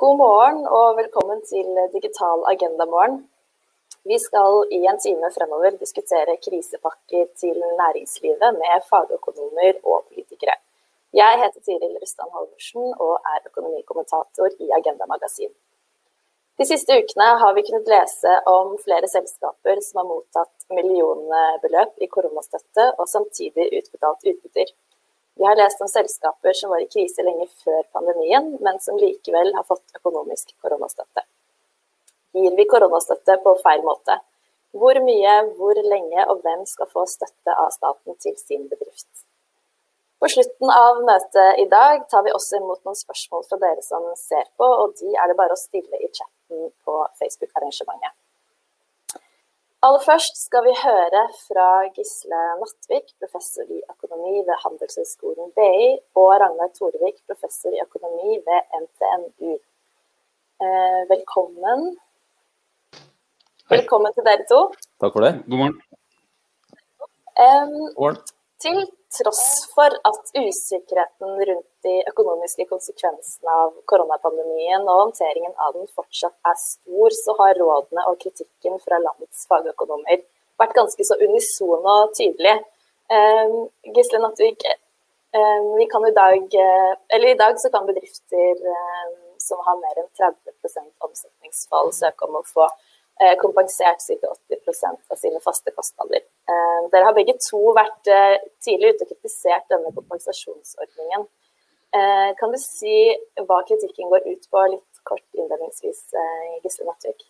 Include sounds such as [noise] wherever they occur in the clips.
God morgen og velkommen til Digital agenda-morgen. Vi skal i en time fremover diskutere krisepakker til næringslivet med fagøkonomer og politikere. Jeg heter Tiril Rustan Halvorsen og er økonomikommentator i Agenda Magasin. De siste ukene har vi kunnet lese om flere selskaper som har mottatt millionbeløp i koronastøtte og samtidig utbetalt utbytter. Vi har lest om selskaper som var i krise lenge før pandemien, men som likevel har fått økonomisk koronastøtte. Gir vi koronastøtte på feil måte? Hvor mye, hvor lenge og hvem skal få støtte av staten til sin bedrift? På slutten av møtet i dag tar vi også imot noen spørsmål fra dere som ser på, og de er det bare å stille i chatten på Facebook-arrangementet. Aller først skal vi høre fra Gisle Nattvik, professor i økonomi ved Handelshøyskolen BI, og Ragnar Torevik, professor i økonomi ved NTNU. Velkommen. velkommen. Velkommen til dere to. Takk for det. God morgen. Um, God morgen. Til tross for at usikkerheten rundt de økonomiske konsekvensene av koronapandemien og håndteringen av den fortsatt er stor, så har rådene og kritikken fra landets fagøkonomer vært ganske så unisone og tydelige. Um, Gisle Nattvik, um, vi kan i dag, eller i dag så kan bedrifter um, som har mer enn 30 omsetningsfall søke om å få kompensert ca. 80% av sine faste kostnader. Uh, dere har begge to vært uh, tidlig ute og kritisert denne kompensasjonsordningen. Kan du si hva kritikken går ut på, litt kort innledningsvis, Gisle Nattvik?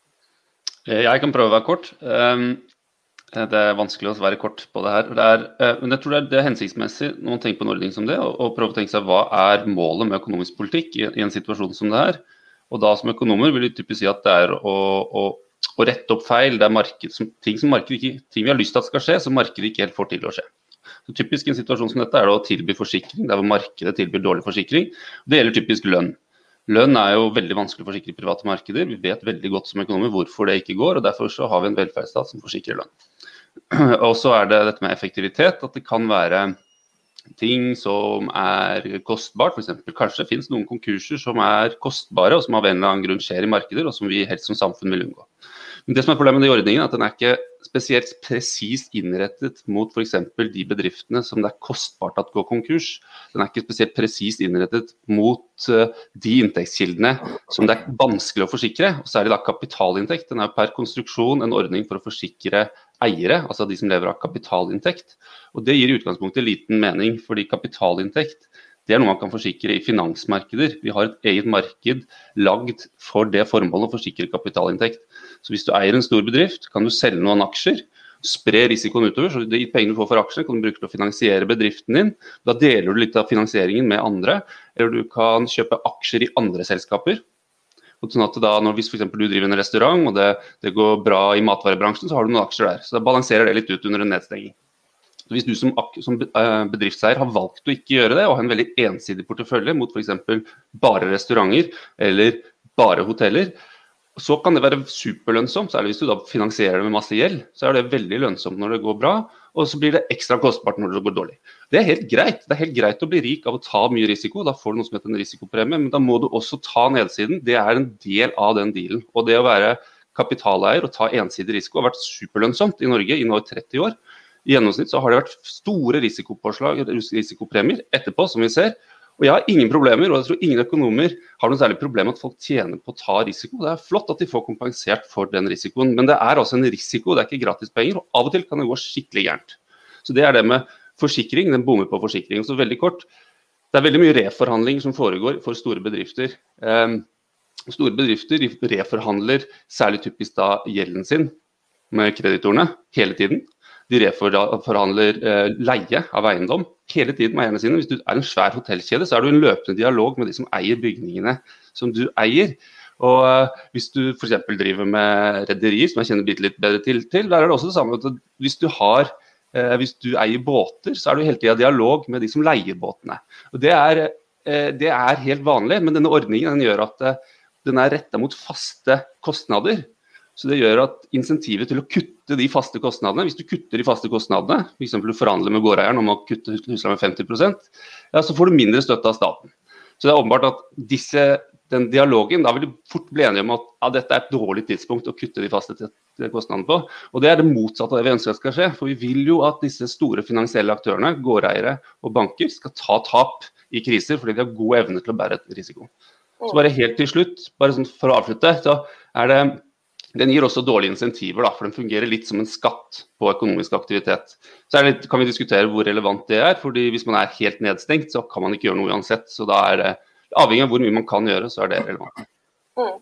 Jeg kan prøve å være kort. Um, det er vanskelig å være kort på det her. Det er, men jeg tror det er, det er hensiktsmessig når man tenker på en ordning som det, å prøve å tenke seg hva er målet med økonomisk politikk i, i en situasjon som det her. Og da som økonomer vil jeg typisk si at det er å å rette opp feil. Det er marked, som, ting, som ikke, ting vi har lyst til at skal skje, som markedet ikke helt får til å skje. Så typisk i en situasjon som dette er det å tilby forsikring, der hvor markedet tilbyr dårlig forsikring. Det gjelder typisk lønn. Lønn er jo veldig vanskelig å forsikre i private markeder. Vi vet veldig godt som økonomer hvorfor det ikke går, og derfor så har vi en velferdsstat som forsikrer lønn. [clears throat] Og så er det dette med effektivitet, at det kan være ting som er kostbart. Eksempel, kanskje det finnes noen konkurser som er kostbare, og som av en eller annen grunn skjer i markeder, og som vi helst som samfunn vil unngå. Men det som er problemet med den ordningen, er at den er ikke spesielt presist innrettet mot f.eks. de bedriftene som det er kostbart at går konkurs. Den er ikke spesielt presist innrettet mot uh, de inntektskildene som det er vanskelig å forsikre, og særlig da kapitalinntekt. Den er per konstruksjon en ordning for å forsikre eiere, altså de som lever av kapitalinntekt. Og Det gir i utgangspunktet liten mening, fordi kapitalinntekt det er noe man kan forsikre i finansmarkeder. Vi har et eget marked lagd for det formålet å forsikre kapitalinntekt. Så hvis du eier en stor bedrift, kan du selge noen aksjer. Spre risikoen utover. så De pengene du får for aksjene, kan du bruke til å finansiere bedriften din. Da deler du litt av finansieringen med andre. Eller du kan kjøpe aksjer i andre selskaper. Og sånn at da, når Hvis for du driver en restaurant og det, det går bra i matvarebransjen, så har du noen aksjer der. Så da balanserer det litt ut under en nedstenging. Hvis du som, som, eh, bedriftseier har valgt å ikke gjøre det, og har en veldig ensidig portefølje mot f.eks. bare restauranter eller bare hoteller, så kan det være superlønnsomt. Særlig hvis du da finansierer det med masse gjeld. Så er det veldig lønnsomt når det går bra, og så blir det ekstra kostbart når det går dårlig. Det er helt greit. Det er helt greit å bli rik av å ta mye risiko. Da får du noe som heter en risikopremie, men da må du også ta nedsiden. Det er en del av den dealen. Og det å være kapitaleier og ta ensidig risiko har vært superlønnsomt i Norge i nå 30 år. I gjennomsnitt så har det vært store risikopåslag, risikopremier etterpå, som vi ser. Og jeg har ingen problemer, og jeg tror ingen økonomer har noe særlig problem med at folk tjener på å ta risiko. Det er flott at de får kompensert for den risikoen, men det er altså en risiko, det er ikke gratispenger. Og av og til kan det gå skikkelig gærent. Så det er det med forsikring, den bommer på forsikring. Så veldig kort, det er veldig mye reforhandling som foregår for store bedrifter. Um, store bedrifter reforhandler særlig typisk da gjelden sin med kreditorene hele tiden. De reforhandler eh, leie av eiendom hele tiden med eierne sine. Hvis du er en svær hotellkjede, så er du i en løpende dialog med de som eier bygningene som du eier. Og uh, Hvis du f.eks. driver med rederier, som jeg kjenner bitte litt bedre til, til, der er det også det samme. Hvis du, har, uh, hvis du eier båter, så er du hele tida i dialog med de som leier båtene. Og Det er, det er helt vanlig, men denne ordningen den gjør at den er retta mot faste kostnader. Så det gjør at insentivet til å kutte de faste kostnadene, hvis du kutter de faste kostnadene, f.eks. du forhandler med gårdeieren om å kutte husleia med 50 ja, så får du mindre støtte av staten. Så det er åpenbart at disse den dialogen, da vil du fort bli enige om at ja, dette er et dårlig tidspunkt å kutte de faste kostnadene på. Og Det er det motsatte av det vi ønsker at skal skje. For vi vil jo at disse store finansielle aktørene, gårdeiere og banker, skal ta tap i kriser fordi de har god evne til å bære risiko. Så bare helt til slutt, bare sånn for å avslutte, så er det den gir også dårlige insentiver, da, for den fungerer litt som en skatt på økonomisk aktivitet. Så litt, kan vi diskutere hvor relevant det er. fordi Hvis man er helt nedstengt, så kan man ikke gjøre noe uansett. så da er det Avhengig av hvor mye man kan gjøre, så er det relevant. Mm.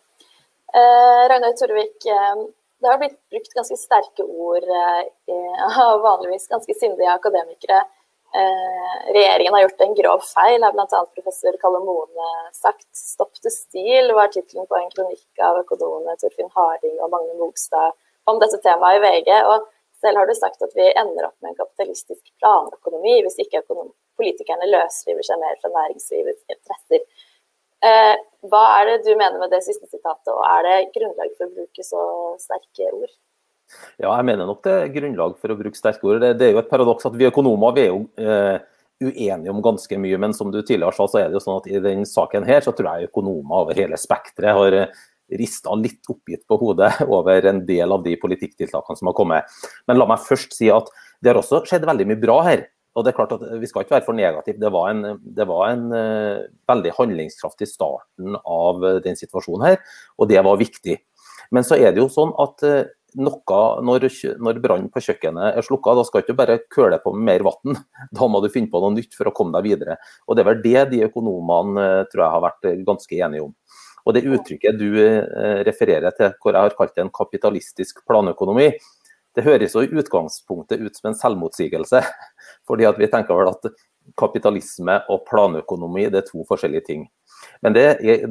Eh, Ragnar Torvik, eh, det har blitt brukt ganske sterke ord eh, [laughs] av vanligvis ganske sindige akademikere regjeringen har gjort en grov feil, har bl.a. professor Kalle Mone sagt. 'Stopp til stil' var tittelen på en kronikk av økonomene Torfinn Harding og Magne Mogstad om dette temaet i VG. og selv har du sagt at vi ender opp med en kapitalistisk planøkonomi hvis ikke politikerne løsriver seg mer fra næringslivets interesser. Eh, hva er det du mener med det siste sitatet, og er det grunnlag for å bruke så sterke ord? Ja, jeg mener nok det er grunnlag for å bruke sterke ord. Det, det er jo et paradoks at vi økonomer vi er jo eh, uenige om ganske mye, men som du tidligere sa, så er det jo sånn at i den saken her så tror jeg økonomer over hele spekteret har eh, rista litt oppgitt på hodet [laughs] over en del av de politikktiltakene som har kommet. Men la meg først si at det har også skjedd veldig mye bra her. Og det er klart at Vi skal ikke være for negative. Det var en, det var en uh, veldig handlingskraftig starten av uh, den situasjonen her, og det var viktig. Men så er det jo sånn at uh, noe når, når brannen på kjøkkenet er slukka. Da skal du ikke bare køle på med mer vann, [laughs] da må du finne på noe nytt for å komme deg videre. Og Det er vel det de økonomene eh, tror jeg har vært eh, ganske enige om. Og Det uttrykket du eh, refererer til, hvor jeg har kalt det en kapitalistisk planøkonomi, det høres jo i utgangspunktet ut som en selvmotsigelse. [laughs] fordi at vi tenker vel at kapitalisme og planøkonomi det er to forskjellige ting. Men det,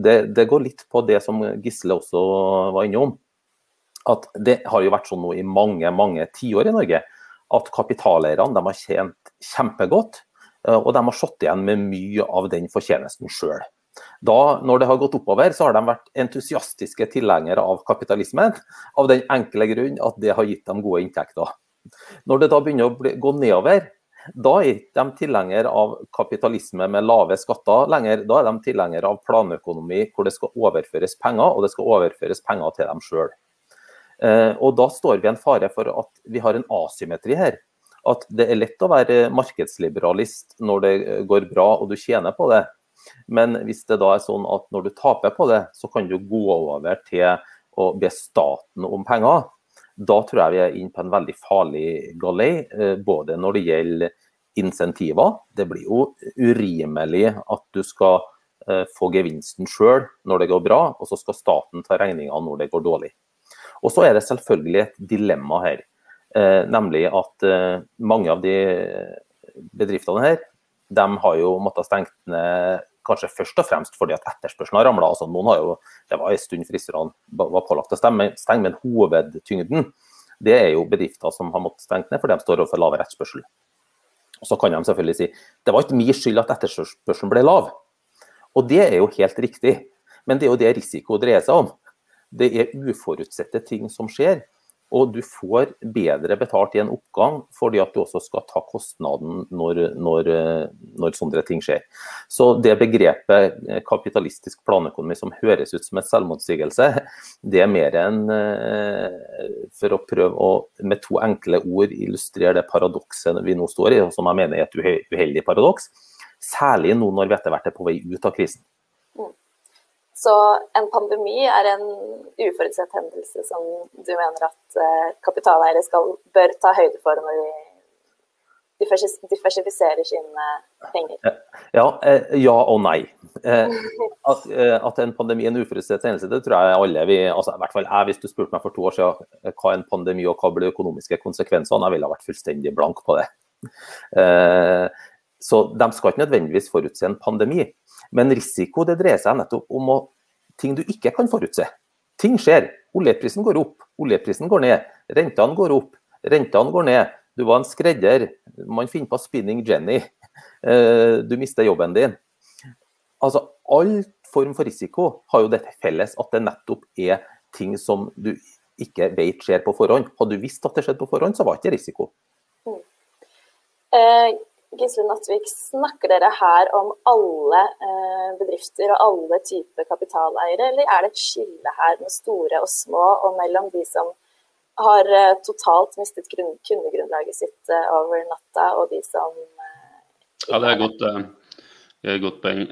det, det går litt på det som Gisle også var innom at det har jo vært sånn nå i mange mange tiår i Norge at kapitaleierne har tjent kjempegodt, eh, og de har satt igjen med mye av den fortjenesten sjøl. Da, når det har gått oppover, så har de vært entusiastiske tilhengere av kapitalismen, av den enkle grunn at det har gitt dem gode inntekter. Når det da begynner å bli, gå nedover, da er de tilhengere av kapitalisme med lave skatter lenger. Da er de tilhengere av planøkonomi hvor det skal overføres penger, og det skal overføres penger til dem sjøl. Eh, og Da står vi i en fare for at vi har en asymmetri her. At det er lett å være markedsliberalist når det går bra og du tjener på det. Men hvis det da er sånn at når du taper på det, så kan du gå over til å be staten om penger. Da tror jeg vi er inne på en veldig farlig galei, eh, både når det gjelder insentiver. Det blir jo urimelig at du skal eh, få gevinsten sjøl når det går bra, og så skal staten ta regninga når det går dårlig. Og så er det selvfølgelig et dilemma her. Eh, nemlig at eh, mange av de bedriftene her, de har jo måttet stengt ned kanskje først og fremst fordi at etterspørselen har ramla. Altså, noen har jo, det var en stund fristerne var pålagt å stenge, men hovedtyngden det er jo bedrifter som har måttet stenge ned fordi de står overfor lavere etterspørsel. Og Så kan de selvfølgelig si det var ikke min skyld at etterspørselen ble lav. Og det er jo helt riktig, men det er jo det risiko dreier seg om det er uforutsette ting som skjer. Og du får bedre betalt i en oppgang fordi at du også skal ta kostnaden når, når, når sånne ting skjer. Så det begrepet eh, kapitalistisk planøkonomi som høres ut som et selvmotsigelse, [laughs] det er mer enn eh, for å prøve å med to enkle ord illustrere det paradokset vi nå står i, som jeg mener er et uheldig paradoks. Særlig nå når vi etter hvert er på vei ut av krisen. Så en pandemi er en uforutsett hendelse som du mener at eh, kapitaleiere bør ta høyde for når de diversifiserer sine penger? Ja, eh, ja og nei. Eh, at, at, en pandemi er en uforutsett hendelse, det tror jeg alle vi altså i hvert fall jeg, Hvis du spurte meg for to år siden hva en pandemi og hva blir de økonomiske konsekvensene, jeg ville ha vært fullstendig blank på det. Så de skal ikke nødvendigvis forutse en pandemi. Men risiko det dreier seg nettopp om å, ting du ikke kan forutse. Ting skjer. Oljeprisen går opp, oljeprisen går ned. Rentene går opp, rentene går ned. Du var en skredder. Man finner på spinning Jenny. [laughs] Eh, du mister jobben din. Altså, All form for risiko har jo dette felles at det nettopp er ting som du ikke vet skjer på forhånd. Hadde du visst at det skjedde på forhånd, så var det ikke risiko. Mm. Eh, Gisle Nattvik, snakker dere her om alle eh, bedrifter og alle typer kapitaleiere, eller er det et skille her med store og små, og mellom de som har eh, totalt mistet kundegrunnlaget sitt eh, over natta, og de som Ja, det er et godt, godt poeng.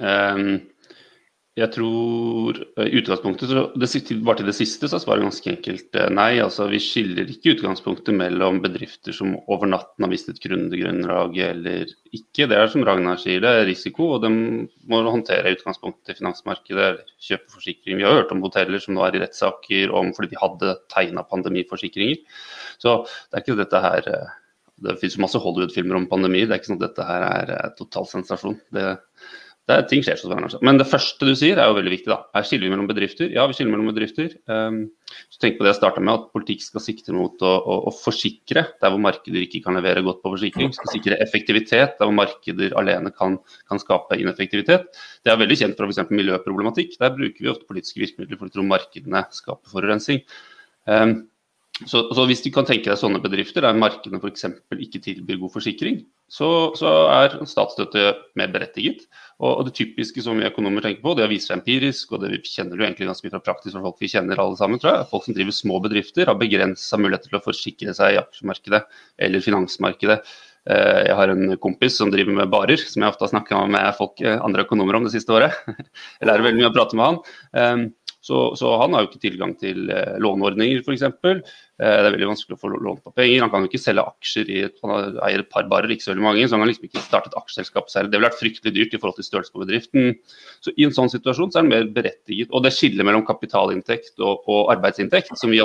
Jeg tror eh, i utgangspunktet, så det, Bare til det siste så er svaret ganske enkelt eh, nei. altså Vi skiller ikke utgangspunktet mellom bedrifter som over natten har mistet kundegrunnlaget eller ikke. Det er som Ragnar sier, det er risiko, og de må håndtere utgangspunktet i finansmarkedet eller kjøpe forsikring. Vi har hørt om hoteller som nå er i rettssaker fordi de hadde tegna pandemiforsikringer. Så det er ikke dette her eh, Det finnes masse Hollywood-filmer om pandemi, det er ikke sånn at dette her er total sensasjon. Det det er, ting skjer så altså. Men det første du sier er jo veldig viktig. da. Her skiller vi mellom bedrifter. Ja, vi skiller mellom bedrifter. Um, så tenk på det jeg starta med, at politikk skal sikte mot å, å, å, forsikre der hvor markeder ikke kan levere godt på forsikring. Skal sikre effektivitet der hvor markeder alene kan, kan skape ineffektivitet. Det er veldig kjent fra f.eks. miljøproblematikk. Der bruker vi ofte politiske virkemidler for å tro markedene skaper forurensning. Um, så, så, hvis du kan tenke deg sånne bedrifter der markedene f.eks. ikke tilbyr god forsikring, så, så, er statsstøtte mer berettiget. Og, og, det typiske som vi økonomer tenker på, det har vist seg empirisk, og det vi kjenner jo egentlig ganske mye fra praktisk fra folk vi kjenner alle sammen, tror jeg. Folk som driver små bedrifter har begrensa muligheter til å forsikre seg i aksjemarkedet eller finansmarkedet. Eh, jeg har en kompis som driver med barer, som jeg ofte har snakka med folk, eh, andre økonomer om det siste året. [laughs] Jeg lærer veldig mye å prate med han. Så, så, han har jo ikke tilgang til eh, låneordninger, f.eks. Eh, det er veldig vanskelig å få lån på penger. Han kan jo ikke selge aksjer i et, han eier et par barer, ikke så veldig mange. Så han kan liksom ikke starte et aksjeselskap selv. Det ville vært fryktelig dyrt i forhold til størrelse på bedriften. Så i en sånn situasjon så er det mer berettiget. Og det skillet mellom kapitalinntekt og, og arbeidsinntekt, som, vi,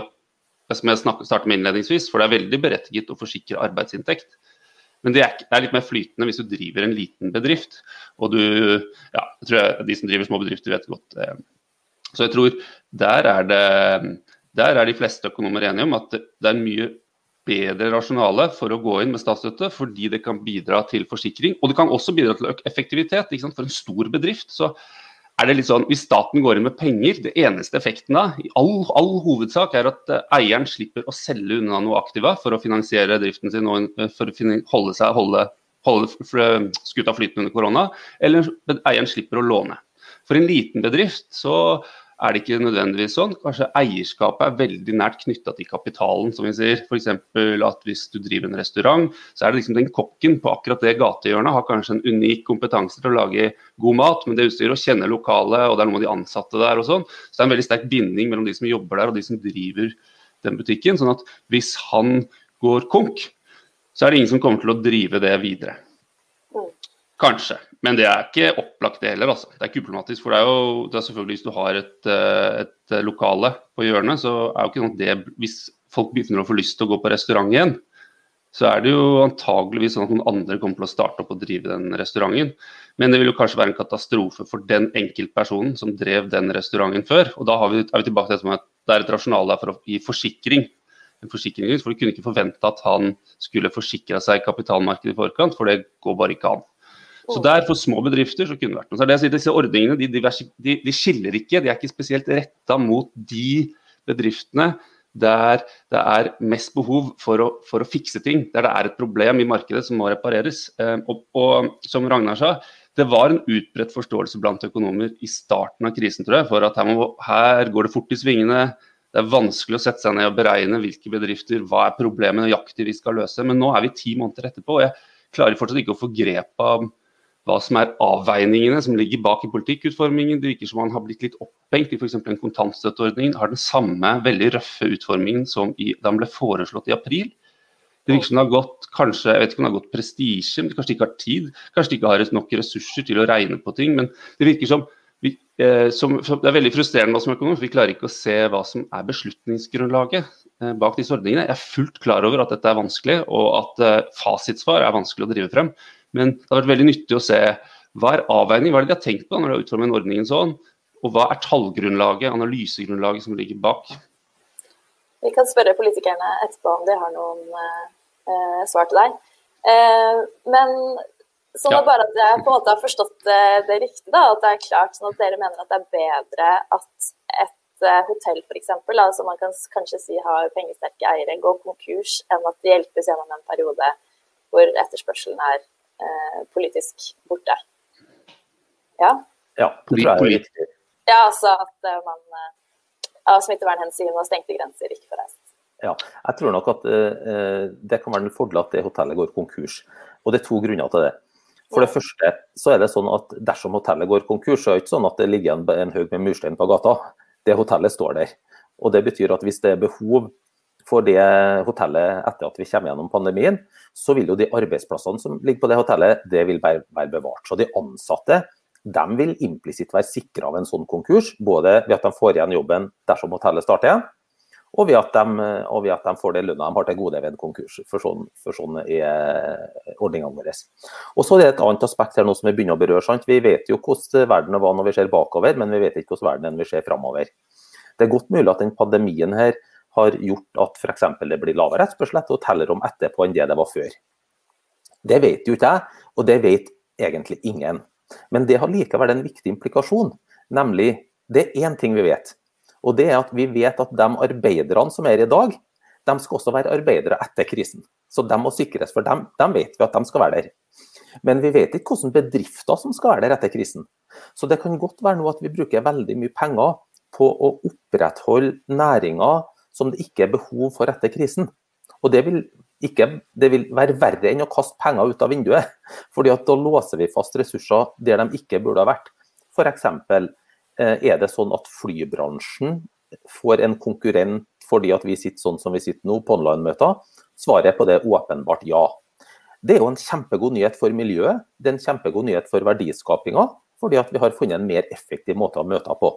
som jeg startet med innledningsvis, for det er veldig berettiget å forsikre arbeidsinntekt. Men det er, litt mer flytende hvis du driver en liten bedrift. Og du, ja, jeg tror jeg, De som driver små bedrifter vet godt eh, så jeg tror der er, det, der er de fleste økonomer enige om at det er mye bedre rasjonale for å gå inn med statsstøtte, fordi det kan bidra til forsikring. Og det kan også bidra til effektivitet. For en stor bedrift så er det litt sånn, Hvis staten går inn med penger, det eneste effekten av, i all, all hovedsak er at uh, eieren slipper å selge unna noe aktiva for å finansiere driften sin og uh, for å holde, seg, holde, holde skuta flytende under korona, eller eieren slipper å låne. For en liten bedrift så er det ikke nødvendigvis sånn. Kanskje eierskapet er veldig nært knytta til kapitalen, som vi sier. F.eks. at hvis du driver en restaurant, så er det liksom den kokken på akkurat det gatehjørnet har kanskje en unik kompetanse til å lage god mat, men det utstyret å kjenne lokalet, og det er noen av de ansatte der og sånn. Så det er en veldig sterk binding mellom de som jobber der og de som driver den butikken. Sånn at hvis han går konk, så er det ingen som kommer til å drive det videre. Kanskje, men det er ikke opplagt det heller. Altså. Det er ikke uproblematisk. For det er jo det er selvfølgelig hvis du har et, eh, et lokale på hjørnet, så er jo ikke sånn at det Hvis folk begynner å få lyst til å gå på restaurant igjen, så er det jo antageligvis sånn at noen andre kommer til å starte opp og drive den restauranten. Men det vil jo kanskje være en katastrofe for den enkeltpersonen som drev den restauranten før. Og da vi, er vi tilbake til at det er et rasjonale for å gi forsikring. En forsikring, for Du kunne ikke forvente at han skulle forsikra seg i kapitalmarkedet i forkant, for det går bare ikke an. Så der for små bedrifter så kunne det vært noe. Så det, disse ordningene de, de, de, skiller ikke, de er ikke spesielt retta mot de bedriftene der det er mest behov for å, for å, fikse ting. Der det er et problem i markedet som må repareres. Eh, og, og, som Ragnar sa, det var en utbredt forståelse blant økonomer i starten av krisen tror jeg, for at her, må, her går det fort i svingene. Det er vanskelig å sette seg ned og beregne hvilke bedrifter, hva er problemet nøyaktig vi skal løse. Men nå er vi ti måneder etterpå, og jeg klarer fortsatt ikke å få grep av hva som er avveiningene som ligger bak i politikkutformingen. Det virker som man har blitt litt opphengt i f.eks. en kontantstøtteordning. Har den samme veldig røffe utformingen som i, da den ble foreslått i april. Det virker som det har gått kanskje, jeg vet ikke om det har gått prestisje, men kanskje de ikke har tid. Kanskje de ikke har nok ressurser til å regne på ting. Men det virker som, vi, eh, som Det er veldig frustrerende som økonom, for vi klarer ikke å se hva som er beslutningsgrunnlaget eh, bak disse ordningene. Jeg er fullt klar over at dette er vanskelig, og at eh, fasitsvar er vanskelig å drive frem. Men det har vært veldig nyttig å se hva er avveining, hva er det de har tenkt på når de har utformet ordningen sånn, og hva er tallgrunnlaget, analysegrunnlaget som ligger bak. Vi kan spørre politikerne etterpå om de har noen eh, svar til deg. Eh, men sånn ja. bare at jeg på en måte har forstått det, det riktig, da, at det er klart sånn at dere mener at det er bedre at et eh, hotell f.eks., som man kan kanskje si har pengesterke eiere, går konkurs, enn at de hjelpes gjennom en periode hvor etterspørselen er eh, politisk borte. Ja? Ja, det tror jeg er riktig. Ja, altså at eh, man eh, av smittevernhensyn og stengte grenser ikke får reist. Ja, jeg tror nok at det kan være en fordel at det hotellet går konkurs. Og det er to grunner til det. For det første så er det sånn at dersom hotellet går konkurs, så er det ikke sånn at det ligger en, en haug med murstein på gata. Det hotellet står der. Og det betyr at hvis det er behov for det hotellet etter at vi kommer gjennom pandemien, så vil jo de arbeidsplassene som ligger på det hotellet, det vil være, bevart. Så de ansatte de vil implisitt være sikra av en sånn konkurs, både ved at de får igjen jobben dersom hotellet starter igjen, og ved at de, ved at de får det lønna de har til gode ved en konkurs. For sånn, for sånn er ordningene våre. Og så er det et annet aspekt her nå som vi begynner å berøre. Sant? Vi vet jo hvordan verden var når vi ser bakover, men vi vet ikke hvordan verden er når vi ser framover. Det er godt mulig at den pandemien her har gjort at f.eks. det blir lavere etterspørsel etter hotellrom etterpå enn det det var før. Det vet jo ikke jeg, og det vet egentlig ingen. Men det har likevel en viktig implikasjon, nemlig det er én ting vi vet. Og det er at Vi vet at de arbeiderne som er i dag, de skal også være arbeidere etter krisen. Så de må sikres, for dem, de vet vi at de skal være der. Men vi vet ikke hvilke bedrifter som skal være der etter krisen. Så det kan godt være nå at vi bruker veldig mye penger på å opprettholde næringer som det ikke er behov for etter krisen. Og det vil, ikke, det vil være verre enn å kaste penger ut av vinduet. [laughs] fordi at da låser vi fast ressurser der de ikke burde ha vært. F.eks. Eh, er det sånn at flybransjen får en konkurrent fordi at vi sitter sånn som vi sitter nå på online-møter? Svaret på det er åpenbart ja. Det er jo en kjempegod nyhet for miljøet, det er en kjempegod nyhet for verdiskapinga, fordi at vi har funnet en mer effektiv måte å møte på.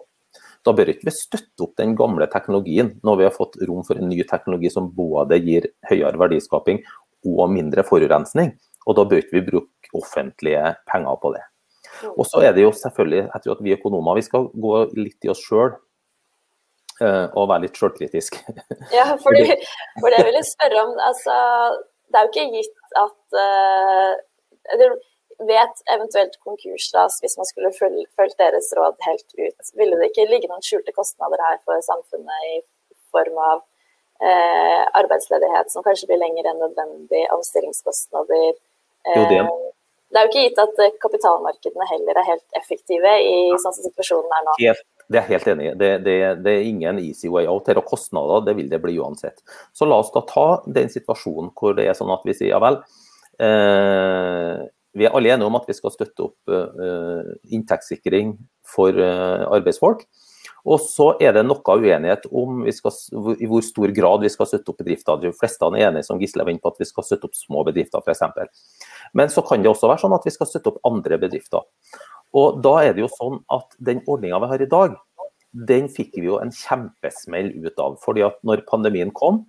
Da bør ikke vi støtte opp den gamle teknologien, når vi har fått rom for en ny teknologi som både gir høyere verdiskaping og mindre forurensning. Og da bør ikke vi bruke offentlige penger på det. Og så er det jo selvfølgelig, etter at vi økonomer vi skal gå litt i oss sjøl eh, og være litt sjølkritisk. [laughs] Ja, fordi, for det vil jeg spørre om. Altså, det er jo ikke gitt at uh, Vet eventuelt konkursras, hvis man skulle fulgt deres råd helt ut, ville det ikke ligge noen skjulte kostnader her for samfunnet i form av eh, arbeidsledighet som kanskje blir lenger enn nødvendig, omstillingskostnader? Eh, jo, det det er jo ikke gitt at eh, kapitalmarkedene heller er helt effektive i sånn som situasjonen er nå. Helt, det er helt enig det, det, det, er ingen easy way out. her, og Kostnader det vil det bli uansett. Så la oss da ta den situasjonen hvor det er sånn at vi sier ja vel. Eh, vi er alle enige om at vi skal støtte opp uh, inntektssikring for uh, arbeidsfolk. Og så er det noe uenighet om skal, i hvor stor grad vi skal støtte opp bedrifter. De fleste er enige som Gisle var inne på at vi skal støtte opp små bedrifter f.eks. Men så kan det også være sånn at vi skal støtte opp andre bedrifter. Og da er det jo sånn at den ordninga vi har i dag, den fikk vi jo en kjempesmell ut av. fordi at når pandemien kom,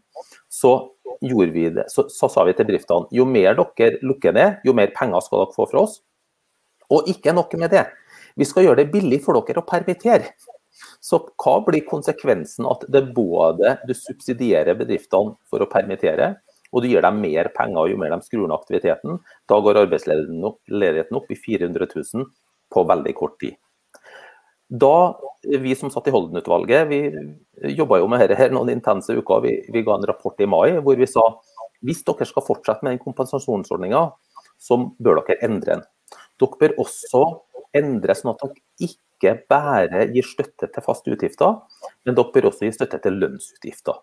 så det, så, så sa vi til bedriftene jo mer dere lukker ned, jo mer penger skal dere få fra oss. Og ikke nok med det. Vi skal gjøre det billig for dere å permittere. Så hva blir konsekvensen at det både du subsidierer bedriftene for å permittere, og du gir dem mer penger jo mer de skrur ned aktiviteten. Da går arbeidsledigheten opp i 400 000 på veldig kort tid. Da Vi som satt i Holden-utvalget, vi jobba jo med dette her noen intense uker. Vi, vi, ga en rapport i mai hvor vi sa hvis dere skal fortsette med den kompensasjonsordninga, så bør dere endre den. Dere bør også endre sånn at dere ikke bare gir støtte til faste utgifter, men dere bør også gi støtte til lønnsutgifter.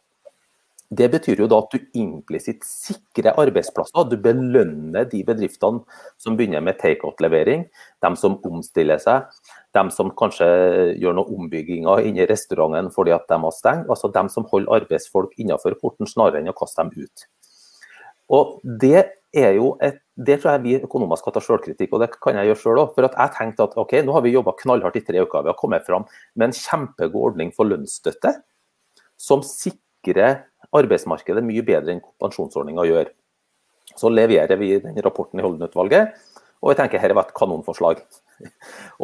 Det betyr jo da at du implisitt sikrer arbeidsplasser. Du belønner de bedriftene som begynner med take-out-levering, de som omstiller seg, de som kanskje gjør noen ombygginger inni restauranten fordi at de har stengt. Altså de som holder arbeidsfolk innenfor porten snarere enn å kaste dem ut. Og det er jo et, det tror jeg vi økonomer skal ta selvkritikk, og det kan jeg gjøre sjøl òg. For jeg tenkte at ok, nå har vi jobba knallhardt i tre uker. Vi har kommet fram med en kjempegod ordning for lønnsstøtte, som sikrer arbeidsmarkedet mye bedre enn pensjonsordninga gjør. Så leverer vi den rapporten i Holden-utvalget, og jeg tenker her var et kanonforslag. [laughs]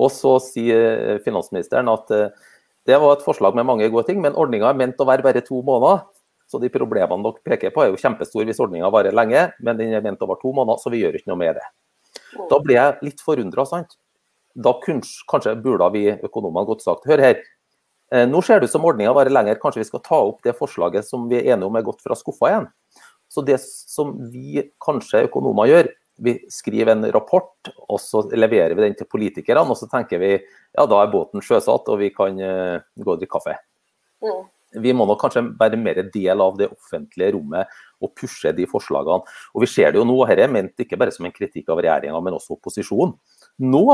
Og så sier finansministeren at eh, det var et forslag med mange gode ting, men ordninga er ment å være bare to måneder. Så de problemene dere peker på er jo kjempestore hvis ordninga varer lenge, men den er ment over to måneder, så vi gjør ikke noe med det. Da blir jeg litt forundra, sant. Da kanskje burde vi økonomene godt sagt hør her, nå ser det ut som ordninga varer lenger, kanskje vi skal ta opp det forslaget som vi er enige om er gått fra skuffa igjen. Så det som vi kanskje økonomer gjør, vi skriver en rapport, og så leverer vi den til politikerne. Og så tenker vi ja, da er båten sjøsatt, og vi kan uh, gå og drikke kaffe. Mm. Vi må nok kanskje være mer del av det offentlige rommet og pushe de forslagene. Og vi ser det jo nå, og dette er ment ikke bare som en kritikk av regjeringa, men også opposisjonen. Nå,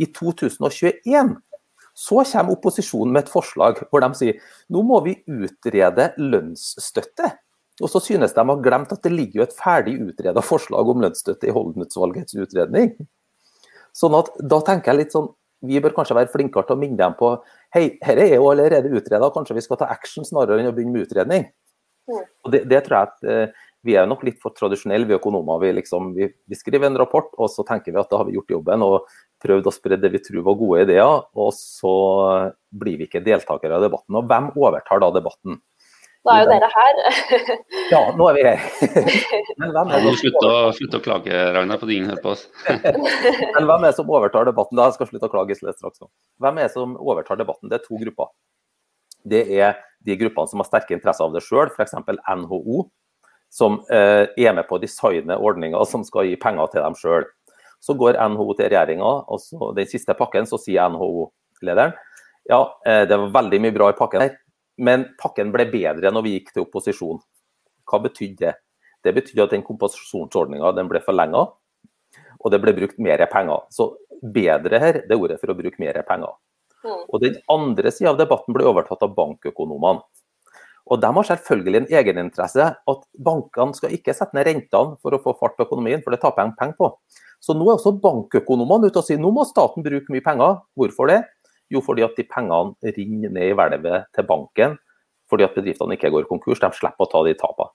i 2021, så kommer opposisjonen med et forslag hvor de sier nå må vi utrede lønnsstøtte. Og så synes de har glemt at det ligger et ferdig utreda forslag om lønnsstøtte i Holden-utvalgets utredning. Sånn at da tenker jeg litt sånn, Vi bør kanskje være flinkere til å minne dem på hei, dette er jo allerede utreda, kanskje vi skal ta action snarere enn å begynne med utredning. Mm. Og det, det, tror jeg at eh, Vi er nok litt for tradisjonelle, vi økonomer. Vi, liksom, vi, vi, skriver en rapport, og så tenker vi at da har vi gjort jobben og prøvd å spre det vi tror var gode ideer. Og så blir vi ikke deltakere av debatten. Og hvem overtar da debatten? Nå er jo dere her. [laughs] ja, nå er vi her. [laughs] Men hvem er det som å, slutt å klage, Ragnar, på at ingen hører på oss. [laughs] Men hvem er det som overtar debatten? Da jeg skal slutte å klage straks nå. Hvem er det som overtar debatten? Det er to grupper. Det er de gruppene som har sterke interesser av det sjøl, f.eks. NHO, som eh, er med på å designe ordninger som skal gi penger til dem sjøl. Så går NHO til regjeringa, og så den siste pakken så sier NHO-lederen ja, eh, det var veldig mye bra i pakken her, men pakken ble bedre når vi gikk til opposisjon. Hva betydde det? Det betydde at den kompensasjonsordninga ble forlenga, og det ble brukt mer penger. Så bedre her, det er ordet for å bruke mer penger. Mm. Og Den andre sida av debatten ble overtatt av bankøkonomene. Og De har selvfølgelig en egeninteresse at bankene skal ikke sette ned rentene for å få fart på økonomien, for det taper de penger på. Så nå er også bankøkonomene ute og sier nå må staten bruke mye penger. Hvorfor det? Jo, fordi at de pengene ringer ned i hvelvet til banken fordi at bedriftene ikke går konkurs. De slipper å ta de tapene.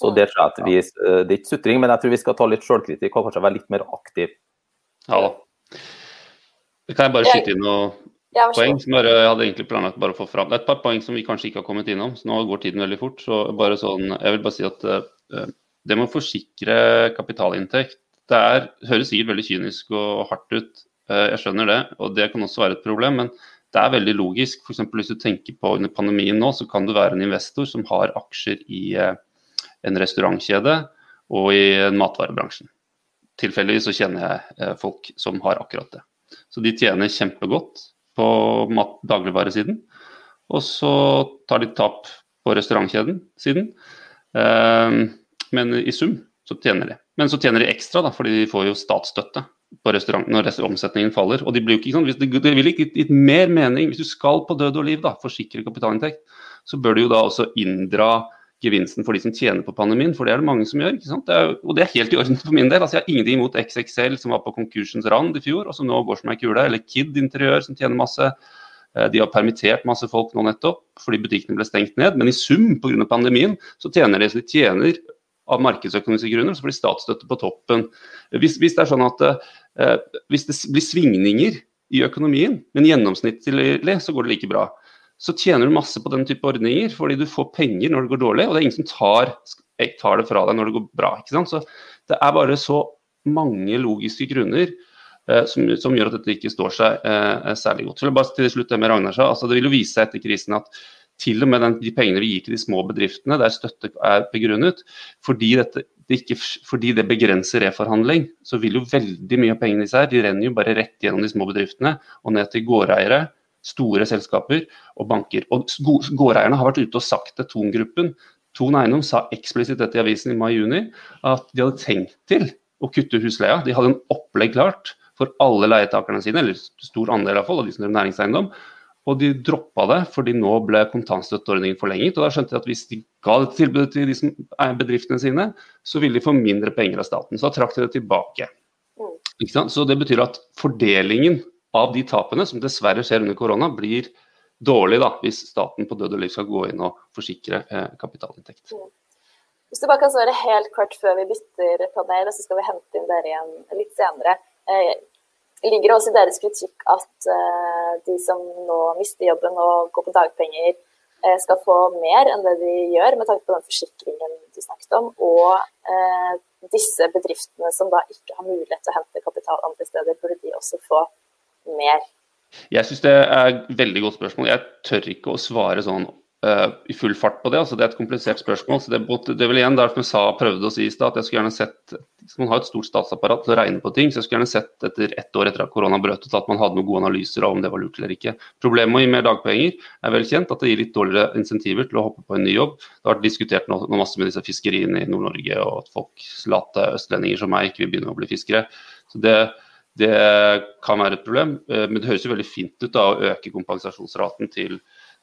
Så det, tror jeg at vi, eh, det er ikke sutring, men jeg tror vi skal ta litt selvkritikk og kanskje være litt mer aktiv. Ja da. Kan jeg bare skyte inn noe poeng som bare, jeg hadde egentlig planlagt bare å få fram. Det er et par poeng som vi kanskje ikke har kommet innom, så nå går tiden veldig fort. så bare sånn, Jeg vil bare si at uh, det med å forsikre kapitalinntekt det er, høres sikkert veldig kynisk og hardt ut, Eh, jeg skjønner det, og det kan også være et problem. Men det er veldig logisk. For hvis du tenker på under pandemien nå, så kan du være en investor som har aksjer i eh, en restaurantkjede og i matvarebransjen. Tilfeldigvis så kjenner jeg eh, folk som har akkurat det. Så de tjener kjempegodt på dagligvaresiden. Og så tar de tap på restaurantkjeden siden. Men i sum så tjener de. Men så tjener de ekstra da, fordi de får jo statsstøtte på restauranten når omsetningen faller. Og de blir jo ikke, sånn, det, ville vil ikke gitt mer mening hvis du skal på død og liv da, forsikre kapitalinntekt, så bør du jo da også inndra gevinsten for de som tjener på pandemien, for det er det mange som gjør. ikke sant? Det er, og det er helt i orden for min del. altså Jeg har ingenting imot XXL som var på konkursens rand i fjor, og som nå går som ei kule, eller Kid Interiør som tjener masse. Eh, de har permittert masse folk nå nettopp fordi butikkene ble stengt ned, men i sum pga. pandemien så tjener de så de tjener av markedsøkonomiske grunner, så blir statsstøtte på toppen. Hvis, hvis, det er sånn at eh, hvis det blir svingninger i økonomien, men gjennomsnittlig så går det like bra, så tjener du masse på den type ordninger fordi du får penger når det går dårlig, og det er ingen som tar, tar det fra deg når det går bra. Så det er bare så mange logiske grunner eh, som, som, gjør at dette ikke står seg eh, særlig godt. Så bare til slutt det med Ragnar sa, altså Det vil jo vise seg etter krisen at til og med den, de pengene vi gir til de små bedriftene, der støtte er begrunnet, fordi, dette, det, ikke, fordi det begrenser reforhandling, så vil jo veldig mye av pengene disse her, de renner jo bare rett gjennom de små bedriftene og ned til gårdeiere, store selskaper og banker. Og Gårdeierne har vært ute og sagt til Thon-gruppen Thon Eiendom sa eksplisitt dette i avisen i mai-juni, at de hadde tenkt til å kutte husleia. De hadde en opplegg klart for alle leietakerne sine, eller stor andel iallfall, av de som driver næringseiendom og de droppa det fordi nå ble kontantstøtteordningen forlenget. og Da skjønte de at hvis de ga dette tilbudet til de som er bedriftene sine, så ville de få mindre penger av staten. Så da trakk de det tilbake. Mm. Så Det betyr at fordelingen av de tapene, som dessverre skjer under korona, blir dårlig da, hvis staten på død og liv skal gå inn og forsikre eh, kapitalinntekt. Mm. Hvis du bare kan svare helt kort før vi bytter panel, så skal vi hente inn dere igjen litt senere. Ligger det også i deres kritikk at uh, de som nå mister jobben og går på dagpenger, uh, skal få mer enn det de gjør, med tanke på den forsikringen du snakket om, og uh, disse bedriftene som da ikke har mulighet til å hente kapital andre steder, burde de også få mer? Jeg syns det er et veldig godt spørsmål. Jeg tør ikke å svare sånn uh, i full fart på det. altså Det er et komplisert spørsmål. så Det, det er vel igjen derfor jeg sa, prøvde å si i stad, at jeg skulle gjerne sett Man har et stort statsapparat til å regne på ting. så Jeg skulle gjerne sett etter ett år etter at korona brøt ut at man hadde noen gode analyser av om det var lurt eller ikke. Problemet med å gi mer dagpenger er vel kjent, at det gir litt dårligere insentiver til å hoppe på en ny jobb. Det har vært diskutert nå, nå masse med disse fiskeriene i Nord-Norge, og at folk, late østlendinger som meg, ikke vil begynne å bli fiskere. Så det det kan være et problem, eh, men det høres jo veldig fint ut da, å øke kompensasjonsraten til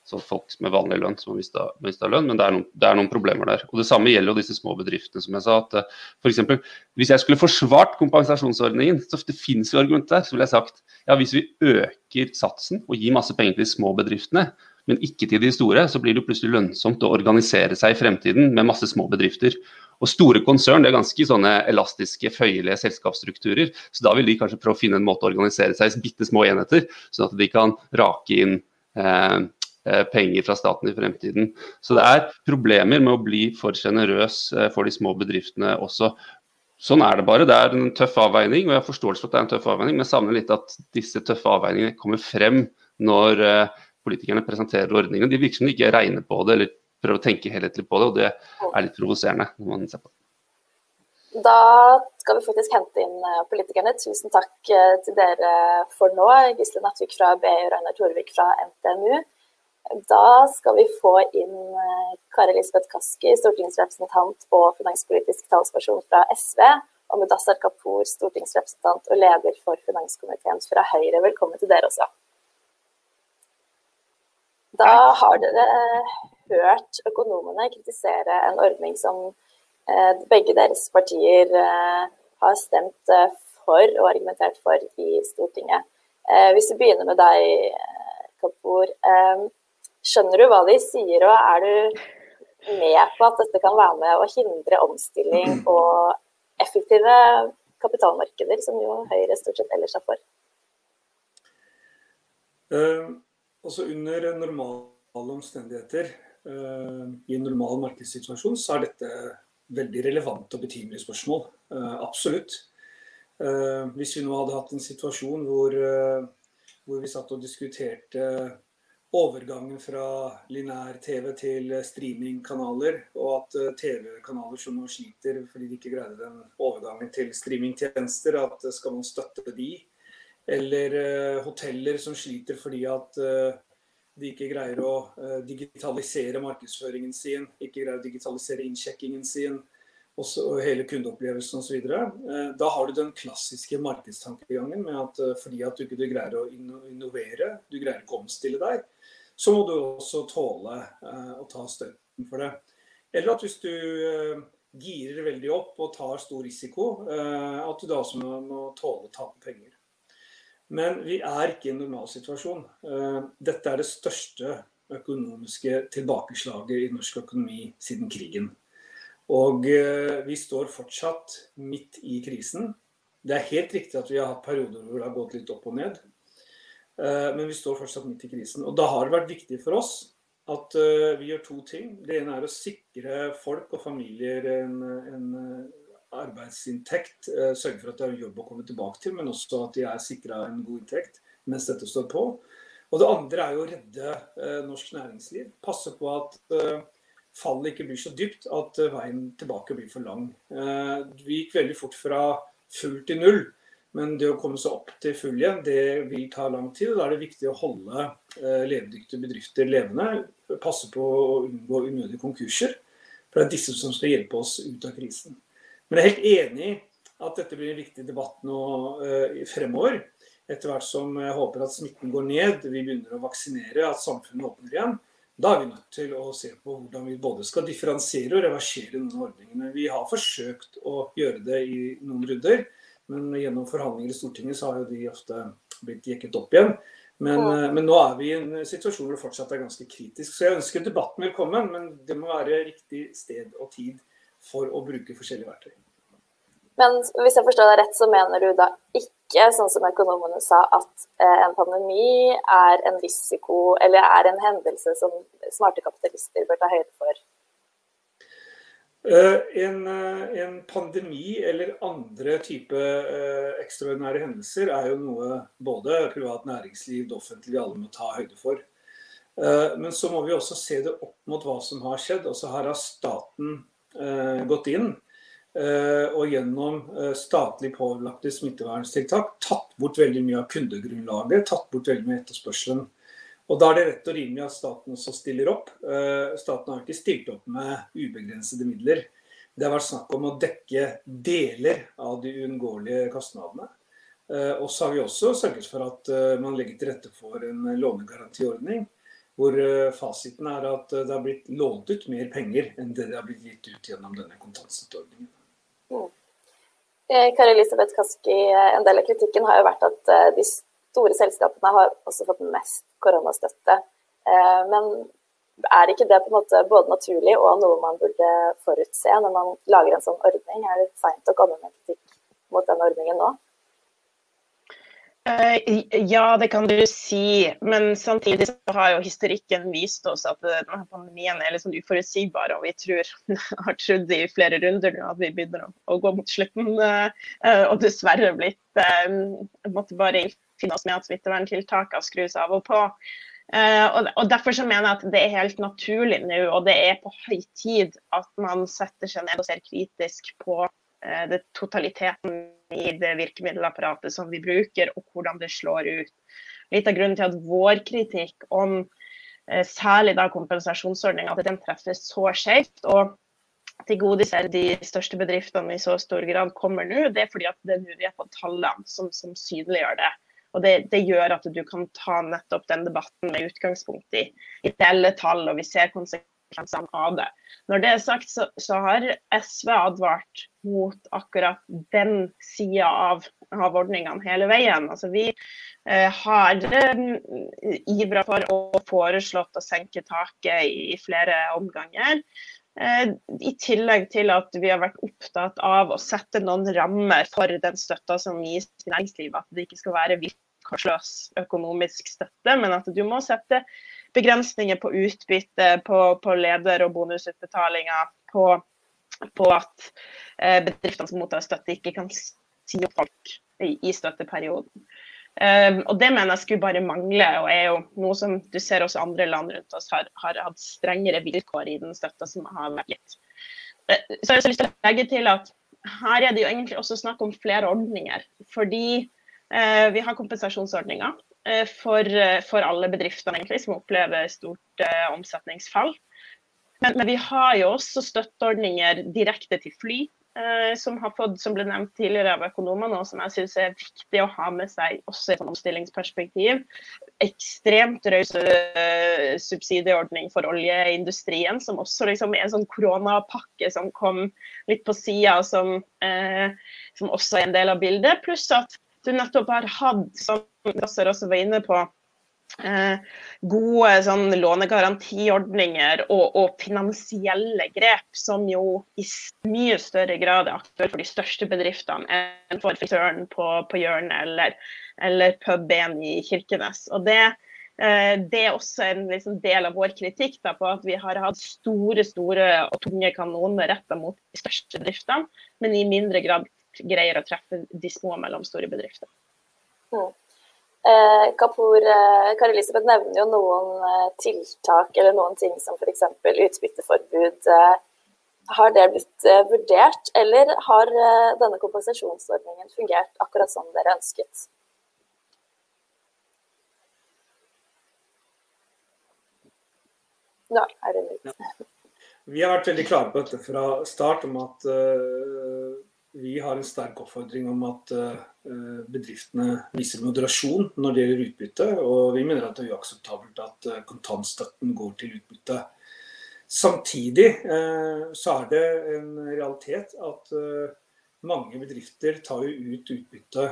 så folk med vanlig lønn som har mista lønn, men det er, noen, det er, noen, problemer der. Og Det samme gjelder jo disse små bedriftene, som jeg sa. at eh, for eksempel, Hvis jeg skulle forsvart kompensasjonsordningen, så det finnes jo argumenter der, så ville jeg sagt ja, hvis vi øker satsen og gir masse penger til de små bedriftene, men ikke til de store, så blir det plutselig lønnsomt å organisere seg i fremtiden med masse små bedrifter. Og Store konsern det er ganske sånne elastiske, føyelige selskapsstrukturer. Så da vil de kanskje prøve å finne en måte å organisere seg i bitte små enheter, sånn at de kan rake inn Eh, penger fra staten i fremtiden. Så det er problemer med å bli for sjenerøs eh, for de små bedriftene også. Sånn er det bare. Det er en tøff avveining, og jeg har forståelse for at det er en tøff avveining, men jeg savner litt at disse tøffe avveiningene kommer frem når eh, politikerne presenterer ordningene. De virker som de ikke regner på det eller prøver å tenke helhetlig på det, og det er litt provoserende når man ser på det. Da skal vi faktisk hente inn politikerne. Tusen takk til dere for nå. Gisle Nattvik fra BI og Ragnar Torvik fra NTNU. Da skal vi få inn eh, Kari Elisabeth Kaski, stortingsrepresentant og finanspolitisk talsperson fra SV, og Mudassar Kapur, stortingsrepresentant og leder for finanskomiteen fra Høyre. Velkommen til dere også. Da har dere eh, hørt økonomene kritisere en ordning som eh, begge deres partier har stemt for og argumentert for i Stortinget. Hvis vi begynner med deg, Kapur. Skjønner du hva de sier, og er du med på at dette kan være med å hindre omstilling og effektive kapitalmarkeder, som jo Høyre stort sett ellers er for? Eh, altså Under normale omstendigheter, eh, i en normal markedssituasjon, så er dette veldig relevant og betimelig spørsmål. Eh, absolutt. hvis vi nå hadde hatt en situasjon hvor, hvor vi satt og diskuterte overgangen fra lineær-TV til streamingkanaler, og at eh, TV-kanaler som nå sliter fordi de ikke greide den overgangen til streamingtjenester, at eh, skal man støtte de? Eller uh, hoteller som sliter fordi at uh, de ikke greier å uh, digitalisere markedsføringen sin, ikke greier å digitalisere innsjekkingen sin, også, og hele kundeopplevelsen osv. Da har du den klassiske markedstankegangen med at fordi at du ikke greier å innovere, du greier ikke å omstille deg, så må du også tåle eh, å ta støtten for det. Eller at hvis du girer veldig opp og tar stor risiko, at du da også må, tåle å tape penger. Men vi er ikke i en normal situasjon. Dette er det største økonomiske tilbakeslaget i norsk økonomi siden krigen. Og eh, vi står fortsatt midt i krisen. Det er helt riktig at vi har hatt perioder hvor det har gått litt opp og ned. Eh, men vi står fortsatt midt i krisen. Og da har det vært viktig for oss at eh, vi gjør to ting. Det ene er å sikre folk og familier en, en arbeidsinntekt. Sørge for at de har jobb å komme tilbake til, men også at de er sikra en god inntekt mens dette står på. Og det andre er jo å redde norsk næringsliv. Passe på at fallet ikke blir så dypt at eh, veien tilbake blir for lang. Eh, vi gikk veldig fort fra full til null, men det å komme seg opp til full igjen, det vil ta lang tid. og Da er det viktig å holde eh, levedyktige bedrifter levende, passe på å unngå unødige konkurser. For det er disse som skal hjelpe oss ut av krisen. Men jeg er helt enig i at dette blir en viktig debatt nå fremover. Etter hvert som jeg håper at smitten går ned, vi begynner å vaksinere, at samfunnet åpner igjen da er vi nødt til å se på hvordan vi både skal differensiere og reversere noen ordningene. Vi har forsøkt å gjøre det i noen runder, men gjennom forhandlinger i Stortinget så har jo de ofte blitt jekket opp igjen. Men, ja. men, nå er vi i en situasjon hvor det fortsatt er ganske kritisk. Så jeg ønsker debatten velkommen, men det må være riktig sted og tid for å bruke forskjellige verktøy. Men hvis jeg forstår deg rett, så mener du da ikke, sånn som økonomene sa, at eh, en pandemi er en risiko eller er en hendelse som smarte kapitalister bør ta høyde for? Eh, en, eh, en, pandemi eller andre type ekstraordinære hendelser er jo noe både privat næringsliv, det offentlige, alle må ta høyde for. Men så må vi også se det opp mot hva som har skjedd. Også her har staten gått inn og gjennom statlig pålagte smitteverntiltak tatt bort veldig mye av kundegrunnlaget, tatt bort veldig mye etterspørselen. Og Da er det rett og rimelig at staten også stiller opp. Staten har ikke stilt opp med ubegrensede midler. Det har vært snakk om å dekke deler av de uunngåelige kostnadene. Eh, og så har vi også sørget for at eh, man legger til rette for en lånegarantiordning. Hvor eh, fasiten er at det har blitt lånt ut mer penger enn det det har blitt gitt ut gjennom denne kontantstøtteordningen. Mm. Kari Elisabeth Kaski, en del av kritikken har jo vært at de store selskapene har også fått mest koronastøtte. Men er ikke det på en måte både naturlig og noe man burde forutse når man lager en sånn ordning? Er det seint å komme med kritikk mot den ordningen nå? Uh, ja, det kan du si. Men samtidig så har jo historikken vist oss at uh, denne pandemien er litt sånn uforutsigbar. Og vi tror, [laughs] har trodd i flere runder nå at vi begynner å, gå mot slutten. Og dessverre blitt måtte bare finne oss med at smitteverntiltakene skrus av og på. Uh, og, Derfor så mener jeg at det er helt naturlig nå, og det er på høy tid at man setter seg ned og ser kritisk på uh, det totaliteten i det virkemiddelapparatet som vi bruker, og hvordan det slår ut. Litt av grunnen til at vår kritikk om uh, særlig da kompensasjonsordninga, at den treffer så skjevt og tilgodeser de største bedriftene i så stor grad kommer nå, det er fordi at det er nå vi er på tallene som, som synliggjør det. Og det, det, gjør at du kan ta nettopp den debatten med utgangspunkt i, ideelle tall, og vi ser konsekvensene av det. Når det er sagt, så, så har SV advart mot akkurat den sida av, av ordningene hele veien. Altså, vi eh, har eh, ivra for og foreslått å senke taket i flere omganger. Eh, I tillegg til at vi har vært opptatt av å sette noen rammer for den støtta som gis til næringslivet. At det ikke skal være vilkårsløs økonomisk støtte, men at du må sette begrensninger på utbytte, på, på leder- og bonusutbetalinger, på, på at eh, bedriftene som mottar støtte, ikke kan si opp folk i, i støtteperioden. Um, og Det mener jeg skulle bare mangle, og er jo noe som du ser også andre land rundt oss har, har hatt strengere vilkår i den støtta som har vært gitt. Uh, så jeg har lyst til å legge til at her er det jo egentlig også snakk om flere ordninger. Fordi uh, vi har kompensasjonsordninger uh, for, for, alle bedriftene egentlig, som opplever stort omsetningsfall. Men, men, vi har jo også støtteordninger direkte til fly, Eh, som, har fått, som ble nevnt tidligere av økonomene, og som jeg syns er viktig å ha med seg også i et omstillingsperspektiv. Ekstremt raus uh, subsidieordning for oljeindustrien, som også liksom er en sånn koronapakke som kom litt på sida, som, eh, som også er en del av bildet. Pluss at du nettopp har hatt, som Gasser også var inne på, Eh, gode sånn, lånegarantiordninger og, og, finansielle grep, som jo i mye større grad er aktuelt for de største bedriftene enn for frisøren på, på hjørnet eller, eller puben i Kirkenes. Og det, eh, det er også en liksom, del av vår kritikk da, på at vi har hatt store store og tunge kanoner retta mot de største bedriftene, men i mindre grad greier å treffe de små og mellomstore bedriftene. Mm. Eh, Kapoor, eh, Kari Elisabeth nevner jo noen eh, tiltak eller noen ting som f.eks. utbytteforbud. Har det blitt vurdert, eller har denne kompensasjonsordningen fungert akkurat som dere ønsket? Nå er det. Ja. Vi har vært veldig klare på dette fra start om at vi har en sterk oppfordring om at eh, bedriftene viser moderasjon når det gjelder utbytte. Og vi mener at det er uakseptabelt at eh, kontantstøtten går til utbytte. Samtidig eh, så er det en realitet at mange bedrifter tar ut utbytte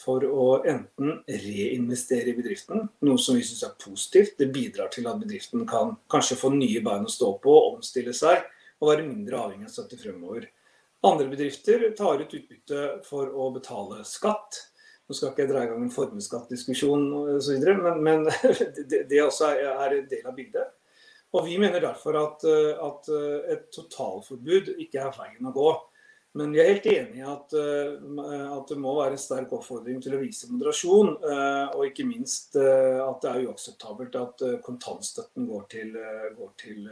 for å enten reinvestere i bedriften, noe som vi syns er positivt. Det bidrar til at bedriften kan kanskje få nye bein å stå på, omstille seg og være mindre avhengig av støtte fremover. Andre bedrifter tar ut utbytte for å betale skatt. Nå skal ikke jeg dra i gang en formuesskattdiskusjon osv., men, men [laughs] det, det, også er, en del av bildet. Og Vi mener derfor at, at, et totalforbud ikke er veien å gå. Men vi er helt enig i at, at, det må være en sterk oppfordring til å vise moderasjon. Og ikke minst at det er uakseptabelt at kontantstøtten går til, går til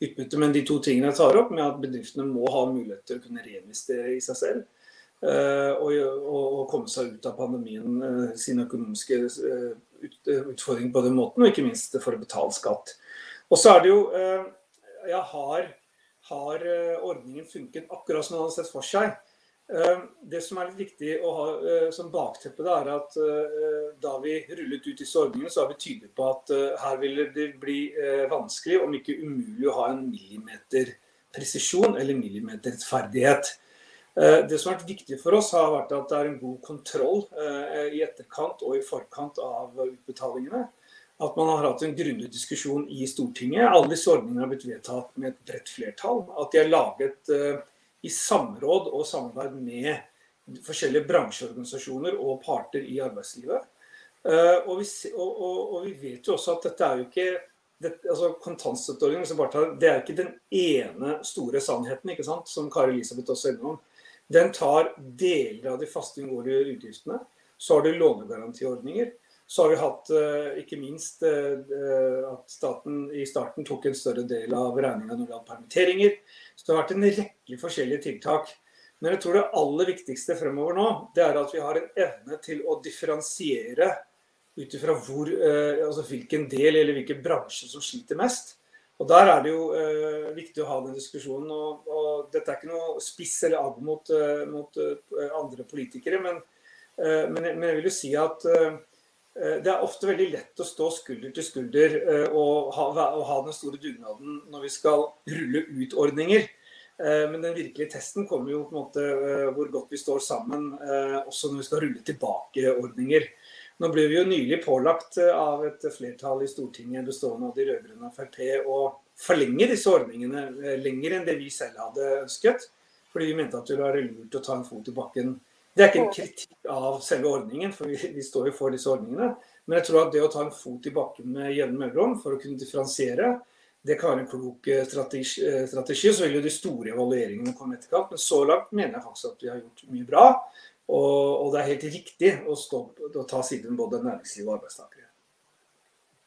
utbytte. Men de to tingene jeg tar opp, med at bedriftene må ha mulighet til å kunne reinvestere i seg selv, og, og, komme seg ut av pandemien, sine økonomiske utfordringer på den måten, og ikke minst for å betale skatt. Og så er det jo Ja, har har eh, ordningen funket akkurat som man hadde sett for seg. Eh, det som er litt viktig å ha eh, som bakteppe, er at da vi rullet ut disse ordningene, så er vi tydelige på at her ville det bli vanskelig, om ikke umulig, å ha en millimeterpresisjon eller millimeterrettferdighet. Det som har vært viktig for oss, har vært at det er en god kontroll i etterkant og i forkant av utbetalingene at man har hatt en grundig diskusjon i Stortinget. Alle disse ordningene har blitt vedtatt med et bredt flertall. At de er laget i samråd og samarbeid med forskjellige bransjeorganisasjoner og parter i arbeidslivet. Uh, og, vi, og, og, og, vi, vet jo også at dette er jo ikke altså Kontantstøtteordningen det er ikke den ene store sannheten, ikke sant, som Kari Elisabeth også er innom. Den tar deler av de faste uunngåelige utgiftene. Så har du lånegarantiordninger. Så har vi hatt eh, ikke minst eh, eh, at staten i starten tok en større del av regninga når det gjaldt permitteringer. Så det har vært en rekke forskjellige tiltak. Men jeg tror det aller viktigste fremover nå, det er at vi har en evne til å differensiere ut ifra altså hvilken del eller hvilken bransje som sliter mest. Og Der er det jo eh, viktig å ha den diskusjonen. Og, og, Dette er ikke noe spiss eller agg mot, mot andre politikere, men, eh, men, men, jeg vil jo si at eh, det er ofte veldig lett å stå skulder til skulder eh, og ha, og ha, den store dugnaden når vi skal rulle ut ordninger. Eh, men den virkelige testen kommer jo på en måte hvor godt vi står sammen også når vi skal rulle tilbake ordninger. Nå ble vi jo nylig pålagt av et flertall i Stortinget bestående av de rød-grønne og Frp å forlenge disse ordningene lenger enn det vi selv hadde ønsket. Fordi vi mente at det ville være lurt å ta en fot i bakken det er ikke en kritikk av selve ordningen, for vi, vi, står jo for disse ordningene. Men jeg tror at det å ta en fot i bakken med jevne mellomrom for å kunne differensiere, det kan være en klok eh, strategi. Eh, strategi. Så vil jo de store evalueringene komme etterkant. Men så langt mener jeg faktisk at vi har gjort mye bra. Og, og det er helt riktig å, stå, å ta siden både næringsliv og arbeidstakere.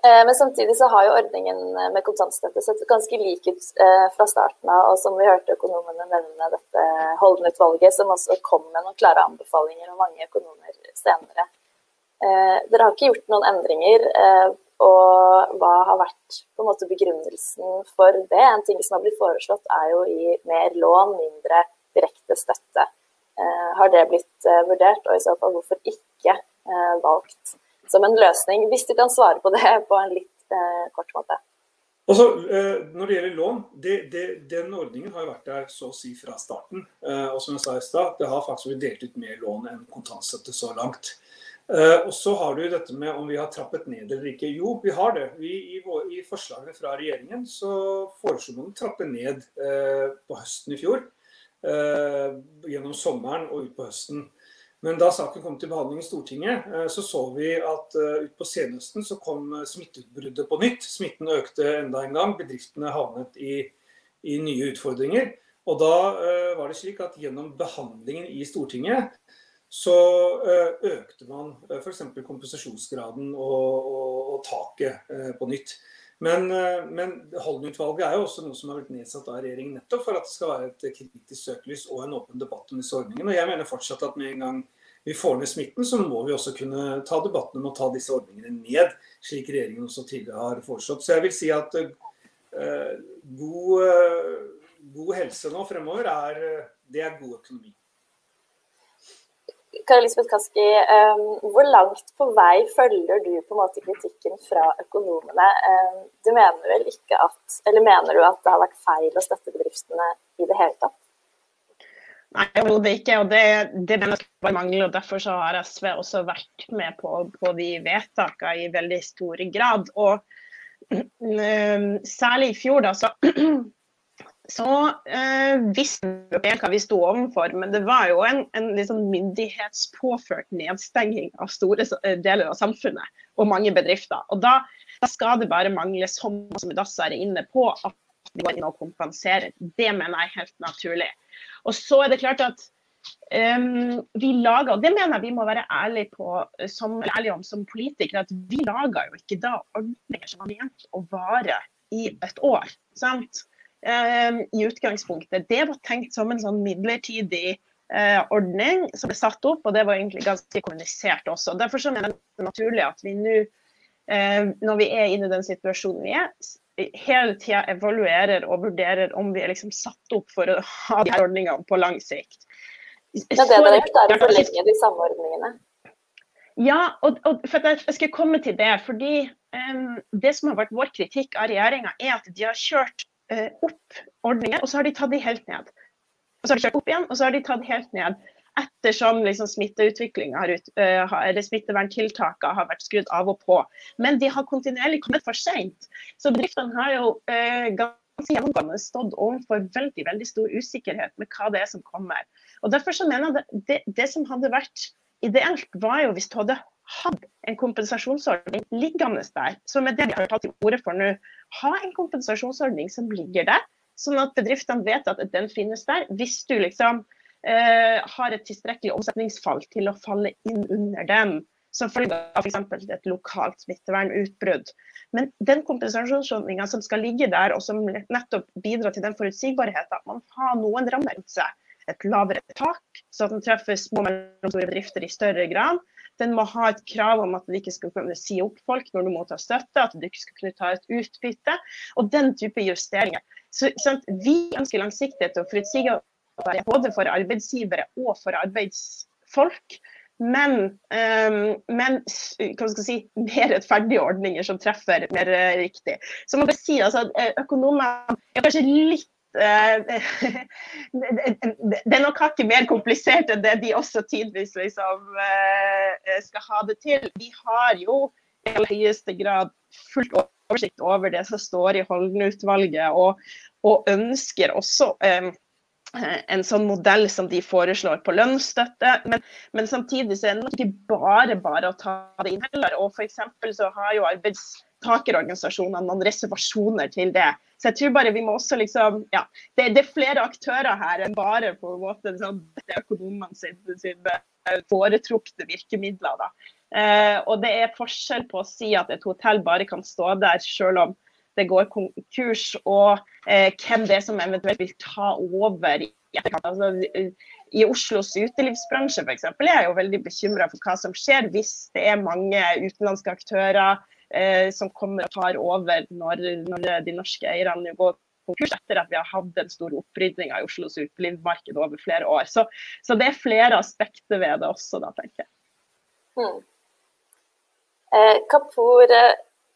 Eh, men samtidig så har jo ordningen med kontantstøtte sett ganske lik ut eh, fra starten av. Og som vi hørte økonomene nevne dette Holden-utvalget, som også kom med noen klare anbefalinger og mange økonomer senere. Eh, dere har ikke gjort noen endringer. Og hva har vært på en måte begrunnelsen for det? En ting som har blitt foreslått er jo i mer lån, mindre direkte støtte. Har det blitt vurdert, og i så fall hvorfor ikke valgt som en løsning, hvis du kan svare på det på en litt eh, kort måte. Eh, når det gjelder lån, det, det, den ordningen har vært der så å si fra starten. Eh, og som jeg sa i stad, det har faktisk blitt delt ut mer lån enn kontantstøtte så langt. Eh, og så har du dette med om vi har trappet ned eller ikke. Jo, vi har det. Vi, i, i, forslagene fra regjeringen så foreslo man å trappe ned eh, på høsten i fjor. Eh, gjennom sommeren og ut på høsten. Men da saken kom til behandling i Stortinget, eh, så så vi at uh, utpå senhøsten så kom eh, smitteutbruddet på nytt. Smitten økte enda en gang. Bedriftene havnet i, i nye utfordringer. Og da var det slik at gjennom behandlingen i Stortinget så økte man f.eks. kompensasjonsgraden og, og, og taket på nytt. Men, men Holden-utvalget er jo også noe som har blitt nedsatt av regjeringen nettopp for at det skal være et kritisk søkelys og en åpen debatt om disse ordningene. Og jeg mener fortsatt at med en gang vi får ned smitten, så må vi også kunne ta debatten om å ta disse ordningene ned, slik regjeringen også tidligere har foreslått. Så jeg vil si at uh, god, uh, god, helse nå fremover, er, det er god økonomi. Kari Lisbeth Kaski, um, hvor langt på vei følger du på en måte kritikken fra økonomene? Du mener vel ikke at, eller mener du at det har vært feil å støtte bedriftene i det hele tatt? Nei, overhodet ikke. og Det, det mener jeg bare mangler. og Derfor så har SV også vært med på, på de vedtakene i veldig stor grad. og øh, Særlig i fjor da, så, [clears throat] så øh, visste vi hva vi sto overfor. Men det var jo en, en liksom myndighetspåført nedstenging av store deler av samfunnet og mange bedrifter. og Da, da skal det bare mangle, som, som Dass er inne på, at de går inn og kompenserer. Det mener jeg er helt naturlig. Og så er det klart at um, vi lager, og det mener jeg vi må være ærlige, på, som, ærlige om som politikere, at vi lager jo ikke da ordninger som er ment å vare i et år. sant? Um, I utgangspunktet. Det var tenkt som en sånn midlertidig uh, ordning som ble satt opp, og det var egentlig ganske kommunisert også. Derfor så mener det naturlig at vi nå, uh, når vi er inne i den situasjonen vi er, hele tida evaluerer og vurderer om vi er liksom satt opp for å ha de her ordningene på lang sikt. Men det dere gjør, er å forlenge de samme ordningene? Ja, og, og jeg, jeg skal komme til det. fordi um, Det som har vært vår kritikk av regjeringa, er at de har kjørt uh, opp ordninger, og så har de tatt de helt ned. Og så har de kjørt opp igjen, og så har de tatt helt ned ettersom liksom har uh, eller smitteverntiltakene har vært skrudd av og på. Men de har kontinuerlig kommet for seint. Så bedriftene har jo uh, ganske gjennomgående stått overfor veldig veldig stor usikkerhet med hva det er som kommer. Og Derfor så mener jeg det, det, det som hadde vært ideelt, var jo hvis du hadde hatt en kompensasjonsordning liggende der. Som er det vi har tatt til orde for nå. Ha en kompensasjonsordning som ligger der, sånn at bedriftene vet at den finnes der. Hvis du liksom eh, har et tilstrekkelig omsetningsfall til å falle inn under den, som følge av f.eks. et lokalt smittevernutbrudd. Men den kompensasjonsordninga som skal ligge der, og som nettopp bidrar til den forutsigbarheten, at man har noen rammer rundt seg. Et lavere tak, så at den treffer små og mellomstore bedrifter i større grad. Den må ha et krav om at du ikke skal kunne si opp folk når du mottar støtte, at du ikke skal kunne ta et utbytte, og den type justeringer. Så, sant? Vi ønsker langsiktighet og forutsigbarhet både for arbeidsgivere og for arbeidsfolk. Men, um, men si, mer rettferdige ordninger som treffer mer uh, riktig. Så man kan si altså, at eh, økonomer er kanskje litt uh, [laughs] det er nok hakket mer komplisert enn det de også tidvis liksom, skal ha det til. Vi har jo i aller høyeste grad fullt oversikt over det som står i Holden-utvalget, og, og, ønsker også um, en sånn modell som de foreslår på lønnsstøtte. Men, men samtidig så er det ikke bare bare å ta det inn heller. Og f.eks. så har jo arbeidstakerorganisasjonene noen reservasjoner til det. Så jeg tror bare vi må også liksom Ja, det, det er flere aktører her enn bare på en måte sånn, økonomene sine sin foretrukne virkemidler. da. Eh, og det er forskjell på å si at et hotell bare kan stå der selv om det går konkurs, og eh, hvem det er som eventuelt vil ta over i. Altså, I Oslos utelivsbransje f.eks. er jeg jo veldig bekymra for hva som skjer hvis det er mange utenlandske aktører eh, som kommer og tar over når, når de norske eierne går konkurs etter at vi har hatt en stor opprydninga av Oslos utelivsmarked over flere år. Så, så, det er flere aspekter ved det også, da, tenker jeg. Hmm. Eh, Kapur, eh,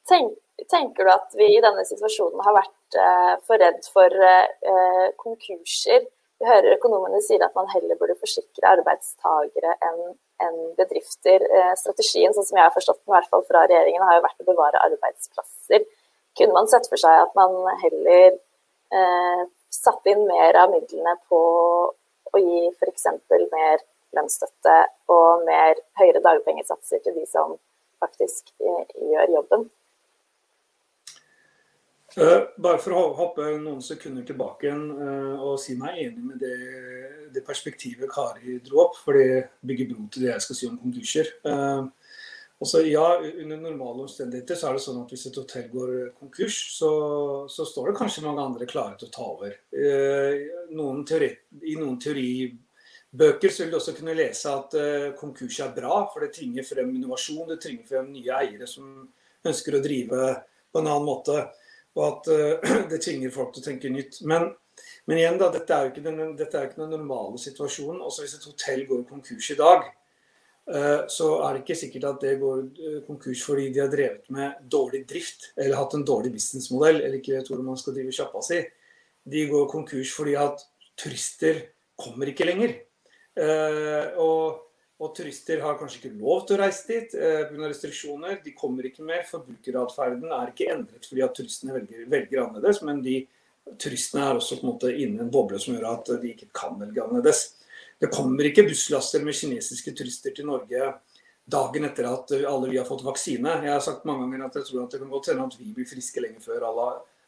tenk, Tenker du at vi i denne situasjonen har vært uh, for redd for uh, konkurser? Vi hører økonomene sier at man heller burde forsikre arbeidstagere enn en bedrifter. Strategien sånn som jeg har forstått den, i hvert fall fra regjeringen, har jo vært å bevare arbeidsplasser. Kunne man sett for seg at man heller satte inn mer av midlene på å gi f.eks. mer lønnsstøtte og mer høyere dagpengesatser til de som faktisk gjør jobben? Eh, bare for å hoppe noen sekunder tilbake igjen eh, og si meg enig med det, det, perspektivet Kari dro opp, for det bygger bro til det jeg skal si om konkurser. Eh, også, ja, Under normale omstendigheter så er det sånn at hvis et hotell går konkurs, så, så står det kanskje mange andre klare til å ta over. Noen teori, I noen teoribøker så vil du også kunne lese at konkurs er bra, for det tvinger frem innovasjon, det tvinger frem nye eiere som ønsker å drive på en annen måte og at uh, [clears throat] det tvinger folk til å tenke nytt. Men, men igjen, da, dette er jo ikke den, den normale situasjonen. Også hvis et hotell går konkurs i dag, uh, så er det ikke sikkert at det går uh, konkurs fordi de har drevet med dårlig drift eller hatt en dårlig businessmodell, eller ikke vet hvordan man skal drive sjappa si. De går konkurs fordi at turister kommer ikke lenger. og og turister har kanskje ikke lov til å reise dit eh, pga. restriksjoner. De kommer ikke mer. Forbrukeratferden er ikke endret fordi at turistene velger, velger, annerledes, men de turistene er også på en måte inne i en boble som gjør at de ikke kan velge annerledes. Det kommer ikke busslaster med kinesiske turister til Norge dagen etter at alle vi har fått vaksine. Jeg har sagt mange ganger at jeg tror at det kan godt hende at vi blir friske lenge før alle,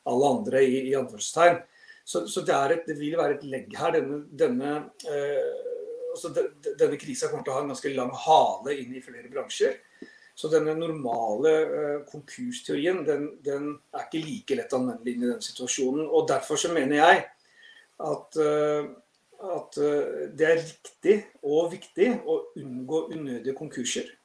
alle andre, i, i anførselstegn. Så, så det, et, det, vil være et legg her. Denne, denne, eh, altså denne krisa kommer til å ha en ganske lang hale inn i flere bransjer. Så denne normale uh, konkursteorien den, den, er ikke like lett anvendelig inn i den situasjonen. og Derfor så mener jeg at, uh, at uh, det er riktig og viktig å unngå unødige konkurser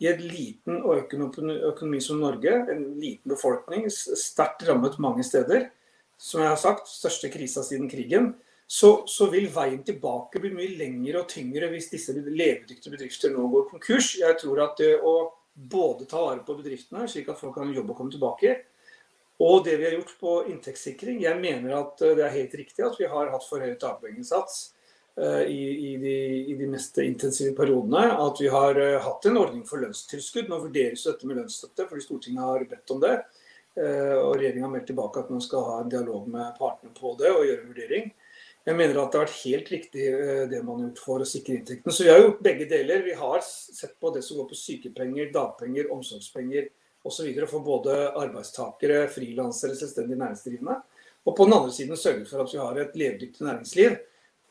i en liten økonomi som Norge, en liten befolkning, sterkt rammet mange steder, som jeg har sagt, største krisa siden krigen, så, så, vil veien tilbake bli mye lengre og tyngre hvis disse levedyktige bedrifter nå går konkurs. Jeg tror at det å både ta vare på bedriftene, slik at folk kan jobbe og komme tilbake, og det vi har gjort på inntektssikring Jeg mener at det er helt riktig at vi har hatt for høy dagpengesats uh, i, i, de, i, de, mest intensive periodene. At vi har uh, hatt en ordning for lønnstilskudd. Nå vurderes dette med lønnsstøtte, fordi Stortinget har bedt om det. Eh, og regjeringa har meldt tilbake at man skal ha en dialog med partene på det og gjøre en vurdering. Jeg mener at det har vært helt riktig eh, det man har gjort for å sikre inntektene. Så vi har gjort begge deler. Vi har sett på det som går på sykepenger, dagpenger, omsorgspenger osv. for både arbeidstakere, frilansere, selvstendig næringsdrivende. Og på den andre siden sørget for at vi har et levedyktig næringsliv.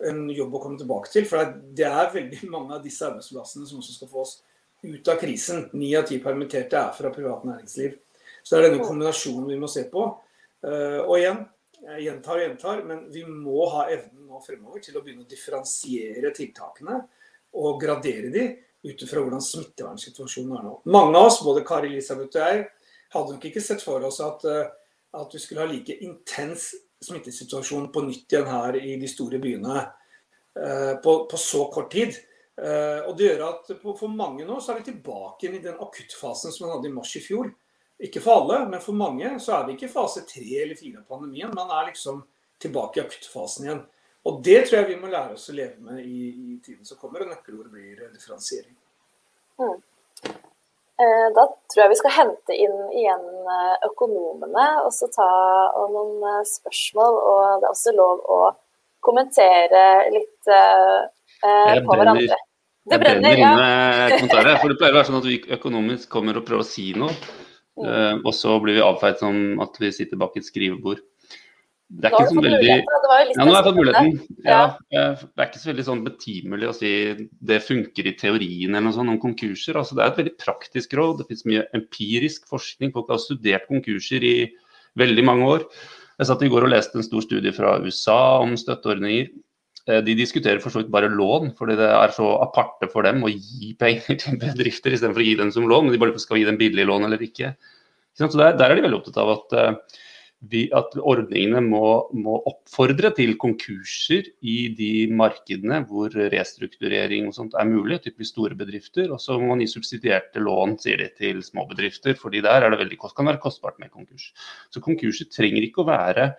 En jobb å komme tilbake til. For det er veldig mange av disse arbeidsplassene som også skal få oss ut av krisen. Ni av ti permitterte er fra privat næringsliv. Så det er denne kombinasjonen vi må se på. Eh, og igjen, jeg gjentar og gjentar, men vi må ha evnen nå fremover til å begynne å differensiere tiltakene og gradere de ut fra hvordan smittevernsituasjonen er nå. Mange av oss, både Kari Elisabeth og jeg, hadde nok ikke sett for oss at, eh, at vi skulle ha like intens smittesituasjon på nytt igjen her i de store byene eh, på, på så kort tid. Og det gjør at For mange nå så er vi tilbake i den akuttfasen som man hadde i mars i fjor. Ikke for alle, men for mange så er vi ikke i fase tre eller fire av pandemien. Man er liksom tilbake i akuttfasen igjen. Og det tror jeg vi må lære oss å leve med i, i tiden som kommer. Og nøkkelordet blir differensiering. Mm. Eh, da tror jeg vi skal hente inn igjen eh, økonomene og så ta noen eh, spørsmål. Og det er også lov å kommentere litt eh, på hverandre. Det brenner, ja. kommentarer. For det pleier å være sånn at vi økonomisk kommer og prøver å si noe. Uh, og så blir vi avfeid som at vi sitter bak et skrivebord. Det er ikke så veldig Ja, nå har jeg fått muligheten. Ja, det er ikke så veldig sånn betimelig å si det funker i teorien eller noe sånt om konkurser. Altså, det er et veldig praktisk råd. Det finnes mye empirisk forskning. Folk har studert konkurser i veldig mange år. Jeg satt i går og leste en stor studie fra USA om støtteordninger. Eh, de diskuterer for så vidt bare lån, fordi det er så aparte for dem å gi penger til bedrifter istedenfor å gi dem som lån. Men de bare skal gi dem billig lån eller ikke. Så der, der, er de veldig opptatt av at, uh, vi, at ordningene må, må, oppfordre til konkurser i de markedene hvor restrukturering og sånt er mulig, typisk store bedrifter. Og så må man gi subsidierte lån, sier de, til små bedrifter, fordi der er det veldig, kan være kostbart med konkurs. Så konkurser trenger ikke å være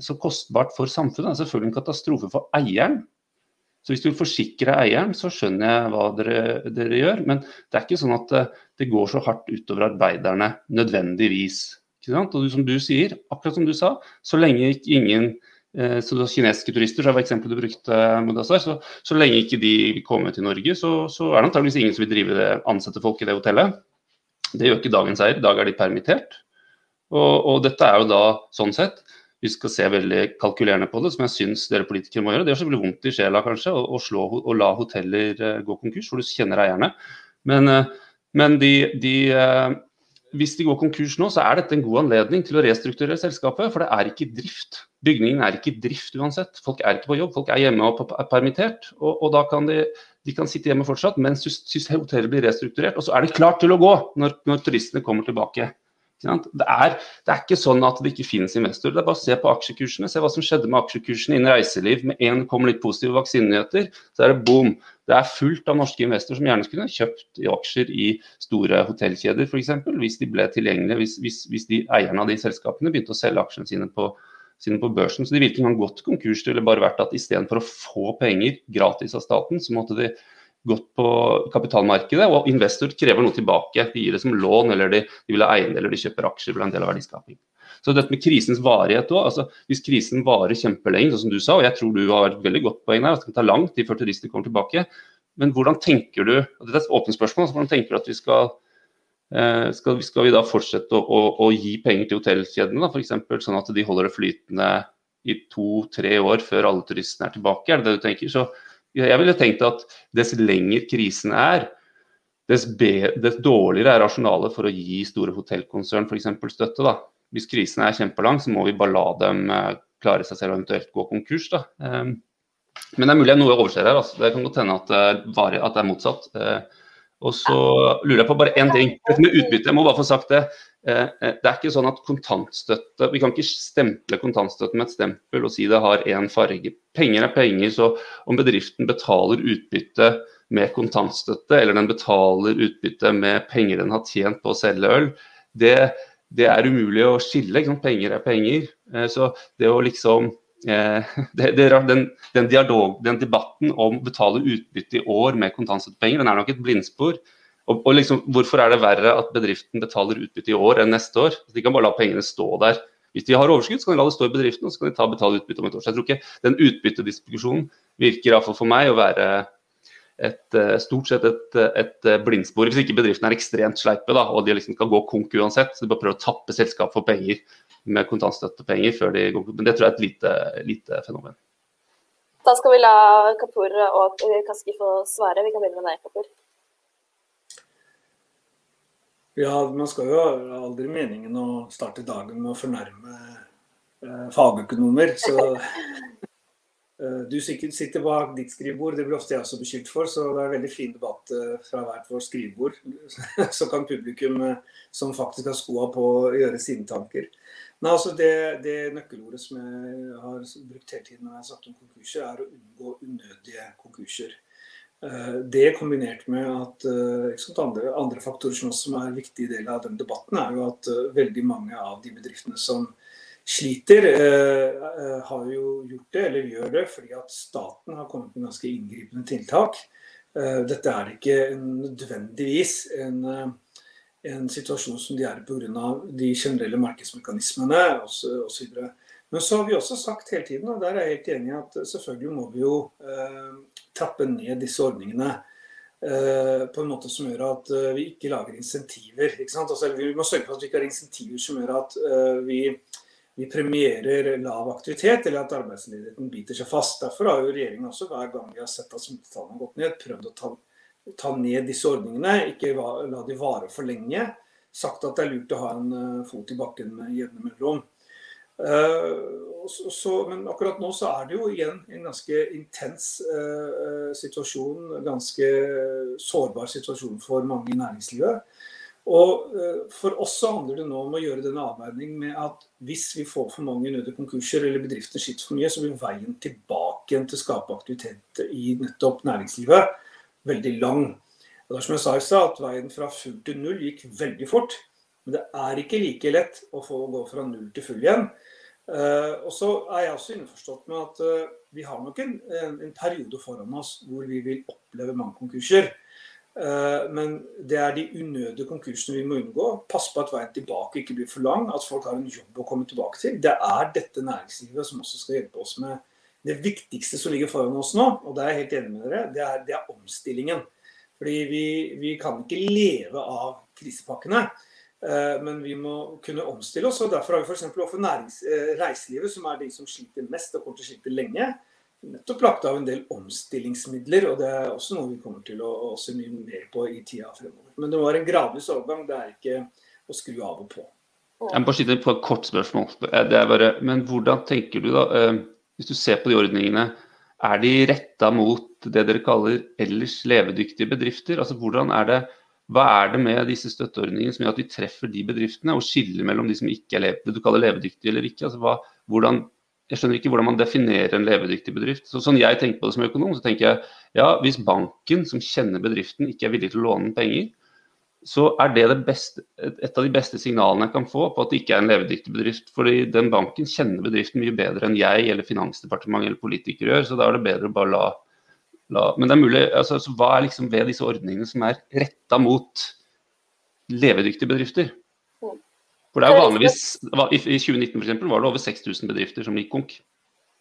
så kostbart for samfunnet. Det er selvfølgelig en katastrofe for eieren, så hvis du vil forsikre eieren, så skjønner jeg hva dere, dere, gjør. Men det er ikke sånn at eh, det går så hardt utover arbeiderne nødvendigvis. Og som du sier, akkurat som du sa, så lenge ikke ingen eh, så Kinesiske turister, så var eksempelet du brukte, Mudassar, så, så lenge ikke de kommer til Norge, så, så er det antageligvis ingen som vil drive det, ansette folk i det hotellet. Det gjør ikke dagens eier. I dag er de permittert. Og, og, dette er jo da sånn sett vi skal se veldig kalkulerende på det, som jeg syns dere politikere må gjøre. Det gjør selvfølgelig vondt i sjela kanskje å, slå, å la hoteller uh, gå konkurs, for du kjenner eierne. Men, uh, men de, de, uh, hvis de går konkurs nå, så er dette en god anledning til å restrukturere selskapet. For det er ikke drift. Bygningen er ikke drift uansett. Folk er ikke på jobb, folk er hjemme og er permittert. Og, og da kan de, de kan sitte hjemme fortsatt mens hotellet blir restrukturert. Og så er det klart til å gå når, når turistene kommer tilbake. Det er, det er, ikke sånn at det ikke finnes investorer. Det er bare å se på aksjekursene. Se hva som skjedde med aksjekursene innen reiseliv. Med en kommer litt positive vaksinenyheter, så er det boom. Det er fullt av norske investorer som gjerne skulle kjøpt i aksjer i store hotellkjeder f.eks. Hvis de ble tilgjengelige, hvis, hvis, hvis de eierne av de selskapene begynte å selge aksjene sine på, sine på børsen. Så de ville ikke engang gått konkurs. Det ville bare vært at istedenfor å få penger gratis av staten, så måtte de gått på kapitalmarkedet, og investor krever noe tilbake. De gir det som lån, eller de, de vil ha eiendeler, de kjøper aksjer, ha en del av verdiskaping. Så dette med krisens varighet òg. Altså, hvis krisen varer kjempelenge, sånn som du sa, og jeg tror du har et veldig godt poeng der, at det kan ta lang tid før turister kommer tilbake. Men hvordan tenker du og dette er et åpent spørsmål, hvordan tenker du at vi skal eh, skal, skal, vi da fortsette å, å, å gi penger til hotellkjedene, f.eks. sånn at de holder det flytende i to-tre år før alle turistene er tilbake? Er det det du tenker? Så jeg ville tenkt at dess lenger krisen er, dess, dess dårligere er rasjonalet for å gi store hotellkonsern f.eks. støtte. da. Hvis krisen er kjempelang, så må vi bare la dem eh, klare seg selv og eventuelt gå konkurs. da. Um, men det er mulig jeg noe overser her. Altså. Det kan godt hende at, det er motsatt. Og så lurer jeg på bare én ting. Dette med utbytte, jeg må bare få sagt det. Eh, eh, det er ikke sånn at kontantstøtte Vi kan ikke stemple kontantstøtte med et stempel og si det har én farge. Penger er penger, så om bedriften betaler utbytte med kontantstøtte, eller den betaler utbytte med penger den har tjent på å selge øl, det, det er umulig å skille. Penger er penger. Eh, så det å liksom [laughs] det, det, den, den, dialog, den, debatten om å betale utbytte i år med kontantstøttepenger, den er nok et blindspor. Og, og liksom, Hvorfor er det verre at bedriften betaler utbytte i år enn neste år? De kan bare la pengene stå der. Hvis de har overskudd, så kan de la det stå i bedriften, og så kan de ta betale utbytte om et år. Så jeg tror ikke den utbyttediskusjonen virker iallfall for meg å være et, eh, stort sett et, et, blindspor. Hvis ikke bedriften er ekstremt sleipe da, og de liksom kan gå konk uansett. Så de bare prøver å tappe selskap for penger med kontantstøttepenger før de går Men det tror jeg er et lite, lite fenomen. Da skal vi la Kapur og Kaski få svare. Vi kan begynne med deg, Kapur. Ja, man skal jo aldri meningen å starte dagen med å fornærme eh, fagøkonomer. Så [laughs] eh, du sitter bak ditt skrivebord, det blir ofte jeg også beskyldt for. Så det er en veldig fin debatt eh, fra hvert vårt skrivebord. [laughs] Så kan publikum eh, som faktisk har skoa på, gjøre sine tanker. Nei, altså det, det, nøkkelordet som jeg har brukt hele tiden når jeg har sagt om konkurser, er å unngå unødige konkurser. Eh, det kombinert med at eh, sant, andre, andre, faktorer som også er en viktig del av den debatten, er jo at eh, veldig mange av de bedriftene som sliter, har jo gjort det, eller gjør det, fordi at staten har kommet med ganske inngripende tiltak. Dette er ikke nødvendigvis en, en situasjon som de er i pga. de generelle markedsmekanismene osv. Men så har vi også sagt hele tiden, og der er jeg helt enig at selvfølgelig må vi jo eh, trappe ned disse ordningene eh, på en måte som gjør at eh, vi ikke lager insentiver. Ikke altså, vi må sørge for at vi ikke har insentiver som gjør at eh, vi, vi, premierer lav aktivitet, eller at arbeidsledigheten biter seg fast. Derfor har jo regjeringen også hver gang vi har sett at smittetallene har gått ned, prøvd å ta, ta ned disse ordningene, ikke la de vare for lenge. Sagt at det er lurt å ha en eh, fot i bakken med jevne mellomrom. Uh, men akkurat nå så er det jo igjen en ganske intens uh, situasjon. Ganske sårbar situasjon for mange i næringslivet. Og For oss så handler det nå om å gjøre denne avveining med at hvis vi får for mange nødige konkurser eller bedrifter sitter for mye, så blir veien tilbake igjen til å skape aktivitet i nettopp næringslivet veldig lang. Og det er som jeg sa i stad, at Veien fra full til null gikk veldig fort. Men det er ikke like lett å få gå fra null til full igjen. Uh, og så er jeg også innforstått med at uh, vi har nok en, en, periode foran oss hvor vi vil oppleve mange konkurser. Uh, men det er de unødige konkursene vi må unngå. Passe på at veien tilbake ikke blir for lang. At folk har en jobb å komme tilbake til. Det er dette næringslivet som også skal hjelpe oss med det viktigste som ligger foran oss nå. Og det er jeg helt enig med dere. Det er, det er omstillingen. Fordi vi, vi kan ikke leve av krisepakkene. Eh, men vi må kunne omstille oss. og Derfor har vi f.eks. overfor eh, reiselivet, som er de som sliter mest og kommer til å slite lenge, nettopp lagt av en del omstillingsmidler. og Det er også noe vi kommer til å, å se mye mer på i tida fremover. Men det være en gradvis overgang. Det er ikke å skru av og på. Jeg må bare skyte på et kort spørsmål. Bare, men hvordan tenker du da, eh, hvis du ser på de ordningene, er de retta mot det dere kaller ellers levedyktige bedrifter? Altså Hvordan er det hva er det med disse støtteordningene som gjør at vi treffer de bedriftene, og skiller mellom de som ikke er det du kaller levedyktige eller ikke? Altså, hva, hvordan, jeg skjønner ikke hvordan man definerer en levedyktig bedrift. Så, sånn jeg tenker på det som økonom, så tenker jeg ja, hvis banken som kjenner bedriften ikke er villig til å låne penger, så er det, det beste, et av de beste signalene jeg kan få på at det ikke er en levedyktig bedrift. Fordi den banken kjenner bedriften mye bedre enn jeg eller Finansdepartementet eller politikere gjør. Så da er det bedre å bare la La, men det er mulig, altså, hva er liksom ved disse ordningene som er retta mot levedyktige bedrifter? For det er jo vanligvis, I 2019 for eksempel, var det over 6000 bedrifter som gikk konk.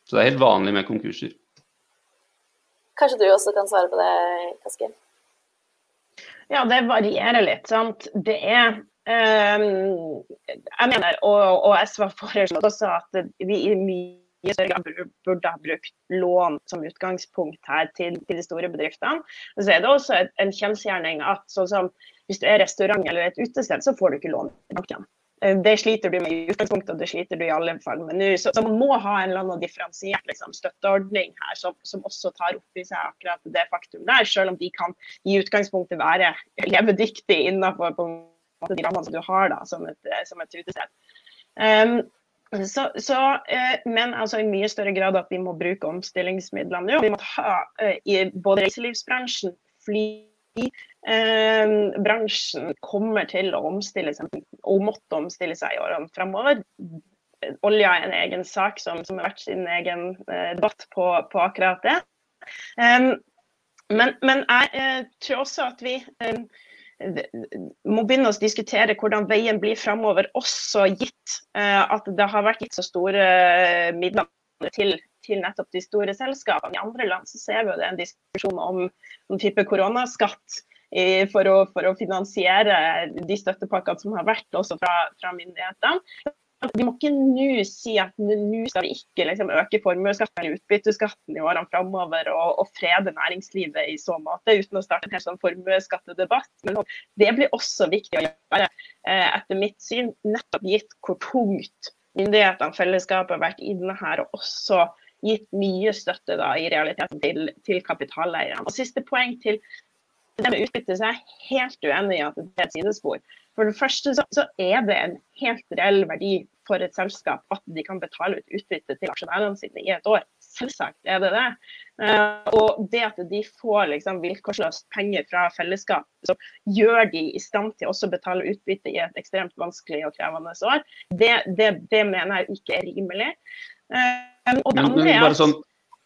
Så det er helt vanlig med konkurser. Kanskje du også kan svare på det, Kaski? Ja, det varierer litt. sant? Det er um, Jeg mener, og, og SV har foreslått også at vi i mye større grad burde ha brukt lån som utgangspunkt her til, til de store bedriftene. Så er det også en kjensgjerning at sånn som hvis du er restaurant eller et utested, så får du ikke lån i banken. Eh, det sliter du med i utgangspunktet, og det sliter du i alle fall med nå. Så, så, man må ha en eller annen differensiert liksom, støtteordning her som, som, også tar opp i seg akkurat det faktum der, selv om de kan i utgangspunktet være levedyktige innenfor måte, de rammene som du har da, som et, som et utested. Um, så, så, eh, men altså i mye større grad at vi må bruke omstillingsmidlene. Vi må ha eh, i både reiselivsbransjen, fly bransjen kommer til å omstille seg, og måtte omstille seg i årene fremover. Olja er en egen sak som, som har vært sin egen eh, debatt på, på, akkurat det. Men, men, jeg eh, tror også at vi må begynne å diskutere hvordan veien blir fremover, også gitt at det har vært gitt så store midler til, til, nettopp de store selskapene. I andre land så ser vi jo det en diskusjon om en type koronaskatt i, for, å, for, å, finansiere de støttepakkene som har vært også fra, fra myndighetene. Vi må ikke nå si at nå skal vi ikke liksom, øke formuesskatten eller utbytteskatten i årene framover og, og, frede næringslivet i så måte, uten å starte en helt sånn formuesskattedebatt. Men det blir også viktig å gjøre, eh, etter mitt syn, nettopp gitt hvor tungt myndighetene, fellesskapet, har vært inne her og også gitt mye støtte da, i realiteten til, til kapitaleierne. Og Siste poeng til det med utbytte så er jeg helt uenig i at det er et sidespor. For det første så, så, er det en helt reell verdi for et selskap at de kan betale ut utbytte til aksjonærene sine i et år. Selvsagt er det det. Uh, og det at de får liksom vilkårsløst penger fra fellesskap, som gjør de i stand til også å betale utbytte i et ekstremt vanskelig og krevende år, det, det, det mener jeg ikke er rimelig. Uh, og det andre er sånn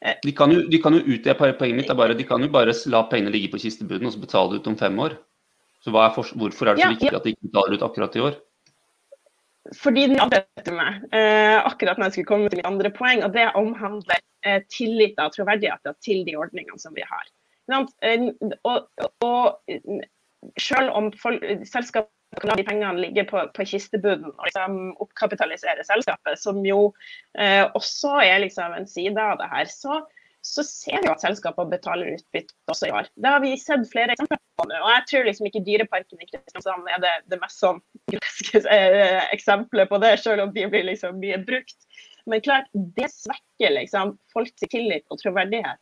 Eh, de kan jo, de kan jo ut, Poenget mitt er bare de kan jo bare la pengene ligge på kistebuden og så betale ut om fem år. Så er for, Hvorfor er det så viktig at de ikke betaler ut akkurat i år? Fordi den avdekker meg, eh, akkurat når jeg skulle komme til mitt andre poeng, og det omhandler eh, tillit og troverdighet til de ordningene som vi har. Eh, og, og, selv om folk, selskap kan la de pengene ligge på, på kistebuden og liksom oppkapitalisere selskapet, som jo eh, også er liksom en side av det her, så, så ser vi at selskapene betaler utbytte også i år. Det har vi sett flere eksempler på nå. Og jeg tror liksom ikke Dyreparken i Kristiansand er det, det mest sånn groteske eh, eksempelet på det, selv om de blir liksom mye brukt. Men klart, det svekker liksom folks tillit og troverdighet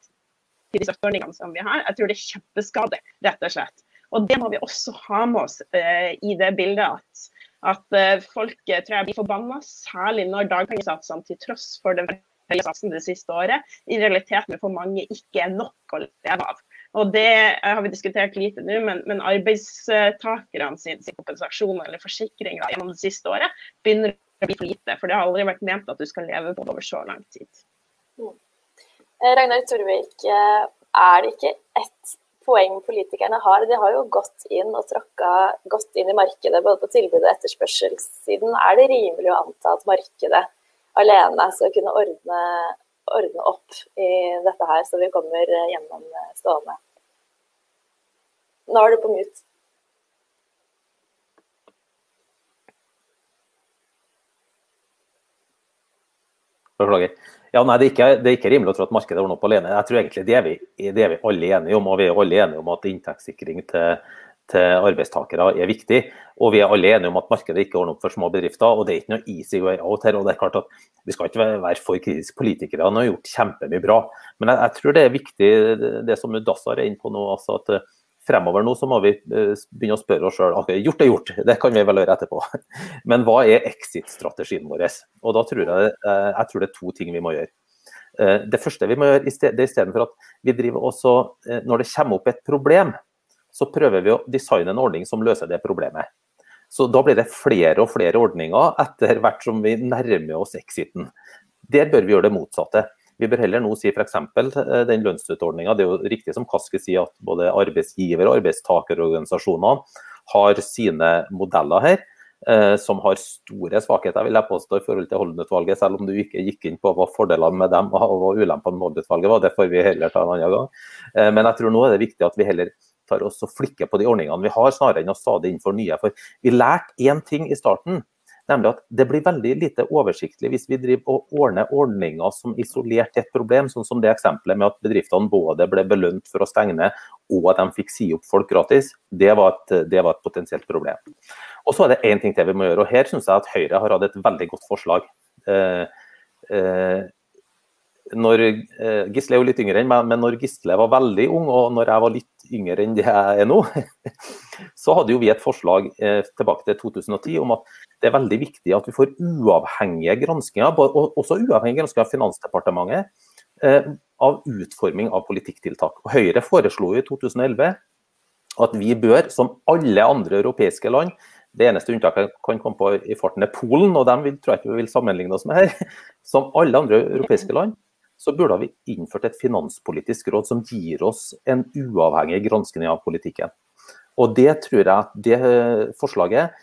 til disse ordningene som vi har. Jeg tror det er kjempeskadelig, rett og slett. Og det må vi også ha med oss uh, i det bildet at, at uh, folk uh, tror jeg blir forbanna, særlig når dagpengesatsene til tross for den satsen det siste året, i realiteten for mange ikke er nok å leve av. Og Det har vi diskutert lite nå, men, men arbeidstakerne sin, sin, kompensasjon eller forsikringer gjennom det siste året begynner å bli for lite. For det har aldri vært ment at du skal leve på det over så lang tid. Mm. Ragnar Torvik, er det ikke ett poeng politikerne har. De har jo gått inn og tråkka godt inn i markedet, både på tilbud- og etterspørselssiden. Er det rimelig å anta at markedet alene skal kunne ordne, ordne opp i dette her, så vi kommer gjennom stående? Nå er du på mute. Beklager. Ja, nei, det er, ikke, det er, ikke, rimelig å tro at markedet ordner opp alene. Jeg tror egentlig det er, vi, det er vi alle enige om. Og vi er alle enige om at inntektssikring til, til, arbeidstakere er viktig. Og vi er alle enige om at markedet ikke ordner opp for små bedrifter. Og det er ikke noe easy way out her. og det er klart at Vi skal ikke være for kritiske politikere. Han har gjort kjempemye bra. Men jeg, jeg, tror det er viktig det som Mudassar er inne på nå. altså at fremover nå så må vi eh, begynne å spørre oss sjøl. Okay, gjort er gjort, [laughs] det kan vi vel gjøre etterpå. [laughs] Men hva er exit-strategien vår? Og da tror jeg, eh, jeg tror det er to ting vi må gjøre. Eh, det første vi må gjøre, det er istedenfor at vi driver også Når det kommer opp et problem, så prøver vi å designe en ordning som løser det problemet. Så da blir det flere og flere ordninger etter hvert som vi nærmer oss exiten. Der bør vi gjøre det motsatte. Vi bør heller nå si f.eks. Eh, den lønnsstøtteordninga. Det er jo riktig som Kaski sier at både arbeidsgiver- og arbeidstakerorganisasjonene har sine modeller her. Eh, som har store svakheter vil jeg påstå, i forhold til Holden-utvalget, selv om du ikke gikk inn på hva fordelene med dem og hva ulempene med Holden-utvalget var. Det får vi heller ta en annen gang. Eh, men jeg tror nå er det viktig at vi heller tar oss og flikker på de ordningene vi har, snarere enn å stadig innføre nye. For vi lærte én ting i starten. Nemlig at det blir veldig lite oversiktlig hvis vi driver og ordner ordninger som isolert et problem, sånn som det eksempelet med at bedriftene både ble belønt for å stenge ned og at de fikk si opp folk gratis. Det var et, det var et potensielt problem. Og så er det én ting til vi må gjøre, og her syns jeg at Høyre har hatt et veldig godt forslag. Eh, eh, når, eh, Gisle er jo litt yngre enn meg, men når Gisle var veldig ung, og når jeg var litt yngre enn det jeg er nå, [laughs] så hadde jo vi et forslag eh, tilbake til 2010 om at det er veldig viktig at vi får uavhengige granskinger, også uavhengige granskinger av Finansdepartementet, eh, av utforming av politikktiltak. Og Høyre foreslo i 2011 at vi bør, som alle andre europeiske land, det eneste unntaket jeg kan komme på i farten er Polen, og dem vil, tror jeg ikke vi vil sammenligne oss med her. [laughs] Som alle andre europeiske land, så burde vi innført et finanspolitisk råd som gir oss en uavhengig granskning av politikken. Og det tror jeg at det forslaget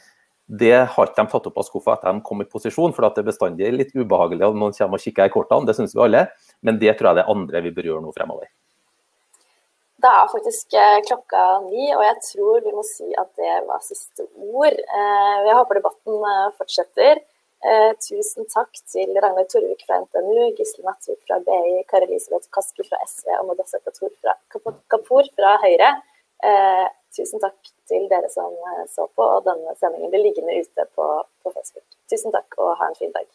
det har ikke de tatt opp av skuffa etter de kom i posisjon, for det er bestandig litt ubehagelig om noen kommer og kikker i kortene, det syns vi alle. Men det tror jeg det er andre vi bør gjøre nå fremover. Det er faktisk eh, klokka ni, og jeg tror vi må si at det var siste ord. Eh, jeg håper debatten eh. Tusen takk til Ragnar Torvik fra NTNU, Gisle Natvik fra BI, Kari Elisabeth Kaski fra SV og Modassar Kapur fra Høyre. Tusen takk til dere som så på, og denne sendingen blir liggende ute på, på Facebook. Tusen takk og ha en fin dag.